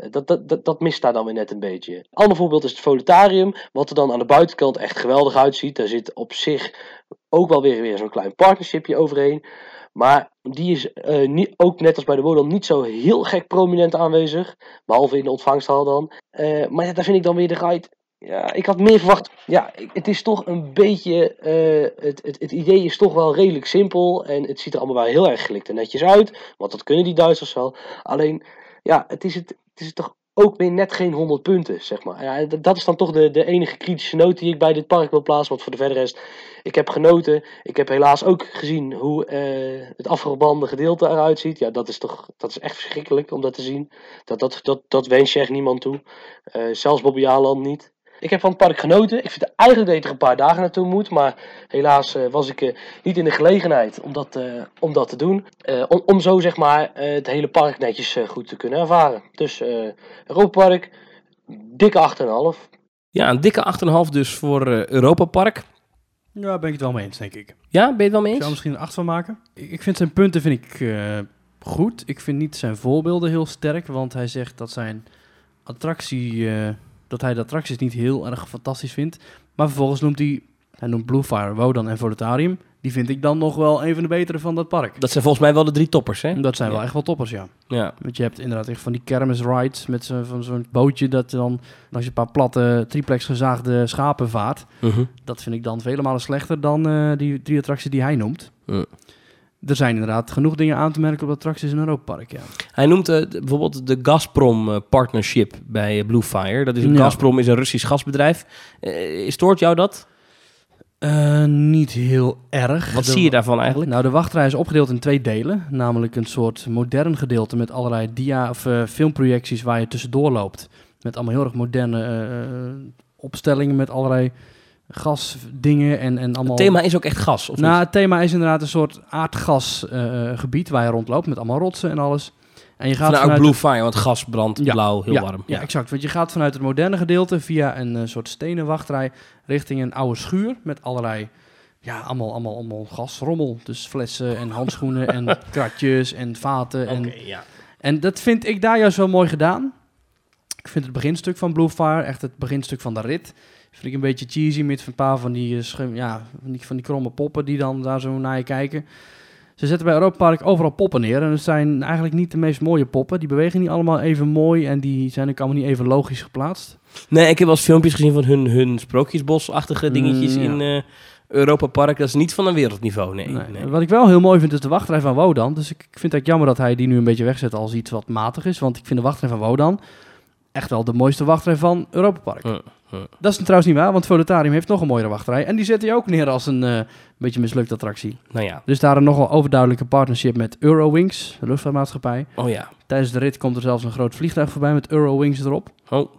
Dat, dat, dat, dat mist daar dan weer net een beetje. Ander voorbeeld is het Volutarium, wat er dan aan de buitenkant echt geweldig uitziet. Daar zit op zich ook wel weer, weer zo'n klein partnershipje overheen. Maar die is eh, niet, ook net als bij de Wodam niet zo heel gek prominent aanwezig. Behalve in de ontvangsthal dan. Eh, maar ja, daar vind ik dan weer de ride ja, ik had meer verwacht. Ja, het is toch een beetje. eh, het, het, het idee is toch wel redelijk simpel. En het ziet er allemaal wel heel erg gelikt en netjes uit. Want dat kunnen die Duitsers wel. Alleen, ja, het is het, het is toch ook weer net geen 100 punten, zeg maar. Ja, dat is dan toch de, de enige kritische noot die ik bij dit park wil plaatsen. Want voor de verdere rest, ik heb genoten. Ik heb helaas ook gezien hoe eh, het afgebande gedeelte eruit ziet. Ja, dat is toch dat is echt verschrikkelijk om dat te zien. Dat, dat, dat, dat wens je echt niemand toe. Eh, zelfs Bobby Aland niet. Ik heb van het park genoten. Ik vind eigenlijk dat je er een paar dagen naartoe moet. Maar helaas eh, was ik eh, niet in de gelegenheid om dat, eh, om dat te doen. Eh, om, om zo zeg maar eh, het hele park netjes eh, goed te kunnen ervaren. Dus eh Europa Park, dikke 8,5. Ja, een dikke 8,5 dus voor eh, Europa Park. Ja, ben ik het wel mee eens, denk ik. Ja, ben je het wel mee Ik eens? zou er misschien een 8 van maken. Ik, ik vind zijn punten vind ik, eh, goed. Ik vind niet zijn voorbeelden heel sterk, want hij zegt dat zijn attractie, eh, dat hij de attracties niet heel erg fantastisch vindt. Maar vervolgens noemt hij, hij noemt Bluefire, Wodan en Volutarium. Die vind ik dan nog wel een van de betere van dat park. Dat zijn volgens mij wel de drie toppers, hè? Dat zijn wel echt wel toppers, ja. Ja. Want je hebt inderdaad echt van die kermisrides met zo, van zo'n bootje dat dan als je een paar platte triplex gezaagde schapen vaart. Mhm. Dat vind ik dan vele malen slechter dan eh, die drie attracties die hij noemt. Er zijn inderdaad genoeg dingen aan te merken op attracties in Europa Park, ja. Hij noemt eh, bijvoorbeeld de Gazprom eh, partnership bij eh, Bluefire. Dat is een Ja. Gazprom is een Russisch gasbedrijf. Stoort jou dat? Niet heel erg. Wat De- zie je daarvan eigenlijk? Nou, de wachtrij is opgedeeld in twee delen. Namelijk een soort modern gedeelte met allerlei dia- of filmprojecties waar je tussendoor loopt. Met allemaal heel erg moderne opstellingen met allerlei gasdingen en, en allemaal... Het thema is ook echt gas, of nou, niet? het thema is inderdaad een soort aardgasgebied waar je rondloopt met allemaal rotsen en alles. En je gaat Vanuit vanuit Bluefire, want gas brandt Ja. blauw, heel ja, warm. Ja, exact. Want je gaat vanuit het moderne gedeelte via een eh, soort stenen wachtrij richting een oude schuur met allerlei, ja, allemaal, allemaal, allemaal gasrommel. Dus flessen en handschoenen en *laughs* kratjes en vaten. En, ja. en dat vind ik daar juist wel mooi gedaan. Ik vind het beginstuk van Bluefire, echt het beginstuk van de rit, vind ik een beetje cheesy met een paar van die, eh, schum- ja, van die, van die kromme poppen die dan daar zo naar je kijken. Ze zetten bij Europa Park overal poppen neer. En het zijn eigenlijk niet de meest mooie poppen. Die bewegen niet allemaal even mooi. En die zijn ook allemaal niet even logisch geplaatst. Nee, ik heb wel eens filmpjes gezien van hun, hun sprookjesbosachtige dingetjes Mm, ja. in eh, Europa Park. Dat is niet van een wereldniveau, nee. Nee. nee. Wat ik wel heel mooi vind, is de wachtrij van Wodan. Dus ik, vind het jammer dat hij die nu een beetje wegzet als iets wat matig is. Want ik vind de wachtrij van Wodan echt wel de mooiste wachtrij van Europa Park. Dat is trouwens niet waar, want Volutarium heeft nog een mooiere wachtrij. En die zet hij ook neer als een eh, beetje mislukte attractie. Nou ja, Dus daar een nogal overduidelijke partnership met Eurowings, de luchtvaartmaatschappij. oh ja. Tijdens de rit komt er zelfs een groot vliegtuig voorbij met Eurowings erop. Oh,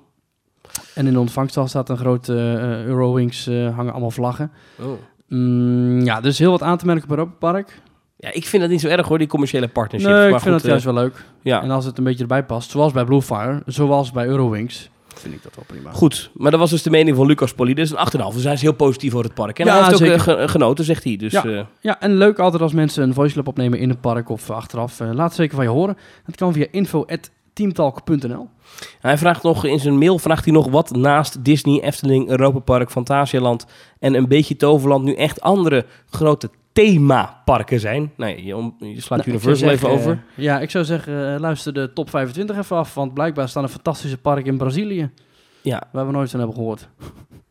En in de ontvangsthal staat een grote eh, Eurowings, eh, hangen allemaal vlaggen. oh. Mm, ja, dus heel wat aan te merken op Europa Park. Ja, ik vind dat niet zo erg hoor, die commerciële partnership. Nee, ik vind goed, dat juist wel leuk. ja. En als het een beetje erbij past, zoals bij Bluefire, zoals bij Eurowings, vind ik dat wel prima. Goed, maar dat was dus de mening van Lucas Polides. Een 8,5. Dus hij is heel positief over het park. En Ja, hij heeft ook zeker. eh, ge- genoten, zegt hij. Dus Ja. eh, Ja, en leuk altijd als mensen een voice opnemen in het park of achteraf. Eh, laat zeker van je horen. Dat kan via info.teamtalk.nl. hij vraagt nog in zijn mail vraagt hij nog wat naast Disney, Efteling, Europa Park, Fantasialand en een beetje Toverland nu echt andere grote themaparken zijn. Nee, je, om- je slaat Nou, Universal even zeggen, over. eh, ja, ik zou zeggen, eh, luister de top 25 even af. Want blijkbaar staan er fantastische parken in Brazilië. Ja, Waar we nooit van hebben gehoord.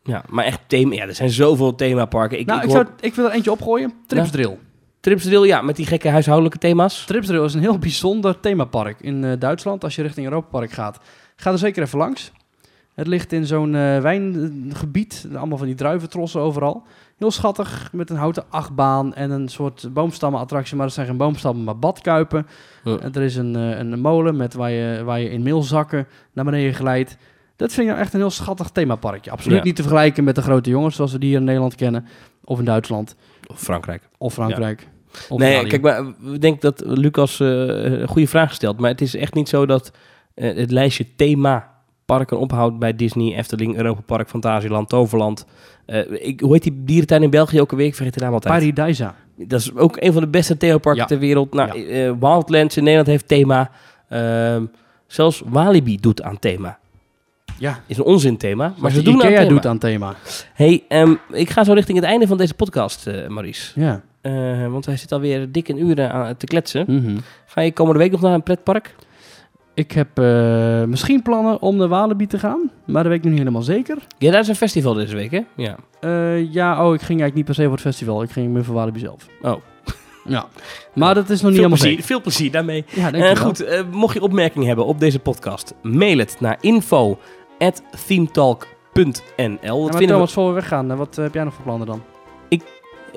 ja, maar echt thema. Ja, er zijn zoveel themaparken. Ik, nou, ik ik, hoor zou, ik wil er eentje opgooien. Tripsdrill. Tripsdrill, ja, met die gekke huishoudelijke thema's. Tripsdrill is een heel bijzonder themapark in eh, Duitsland. Als je richting Europa Park gaat, ga er zeker even langs. Het ligt in zo'n eh, wijngebied. Allemaal van die druiventrossen overal. Heel schattig, met een houten achtbaan en een soort boomstammenattractie. Maar het zijn geen boomstammen, maar badkuipen. Ja. En er is een, eh, een molen met waar, je, waar je in meelzakken naar beneden glijdt. Dat vind ik nou echt een heel schattig themaparkje. Absoluut Ja. niet te vergelijken met de grote jongens zoals we die hier in Nederland kennen. Of in Duitsland. Of Frankrijk. Of Frankrijk. Of nee, Italië. kijk, maar ik denk dat Lucas eh, een goede vraag stelt. Maar het is echt niet zo dat eh, het lijstje themaparken ophoudt bij Disney, Efteling, Europa Park, Fantasieland, Toverland. Eh, ik, hoe heet die dierentuin in België ook alweer? Ik vergeet de naam altijd. Paradisa. Dat is ook een van de beste themaparken Ja. ter wereld. Nou, Ja. eh, Wildlands in Nederland heeft thema. Ehm, zelfs Walibi doet aan thema. Ja. Is een onzin thema, maar Wat ze doen aan Ikea thema. doet aan thema. Hey, ehm, ik ga zo richting het einde van deze podcast, eh Maurice. Ja. Want hij zit alweer dik een uur aan te kletsen. Mhm. Ga je komende week nog naar een pretpark? Ik heb eh, misschien plannen om naar Walibi te gaan, maar dat weet ik nog niet helemaal zeker. Ja, daar is een festival deze week, hè? Ja. Eh, ja, oh, ik ging eigenlijk niet per se voor het festival. Ik ging meer voor Walibi zelf. Oh. *laughs* Ja. Maar dat is nog niet helemaal plezier, zeker. veel plezier daarmee. Ja, denk Eh, ik wel. goed, eh, mocht je opmerkingen hebben op deze podcast, mail het naar info@themetalk.nl. Ja, maar vinden we Thomas, voor we weggaan, eh, wat eh, heb jij nog voor plannen dan?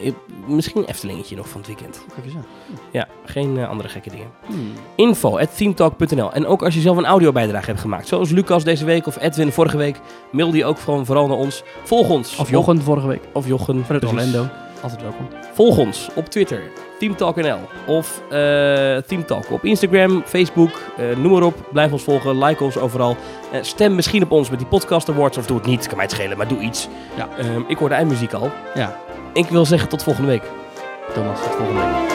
Eh, misschien een Eftelingetje nog van het weekend. Kijk eens aan. Ja, geen eh, andere gekke dingen. Hmm. info@themetalk.nl. En ook als je zelf een audiobijdrage hebt gemaakt, zoals Lucas deze week of Edwin vorige week, mail die ook gewoon vooral naar ons. Volg ons. Of Jochen vorige week. Of Jochen. Vanuit precies. Orlando. Altijd welkom. Volg ons op Twitter, TeamTalkNL. Of eh TeamTalk op Instagram, Facebook, noem maar op. Blijf ons volgen, like ons overal. Eh, stem misschien op ons met die podcast awards, of doe het niet, kan mij het schelen, maar doe iets. Ja. Ehm, ik hoor de eindmuziek al. Ja, Ik wil zeggen tot volgende week. Thomas, tot volgende week.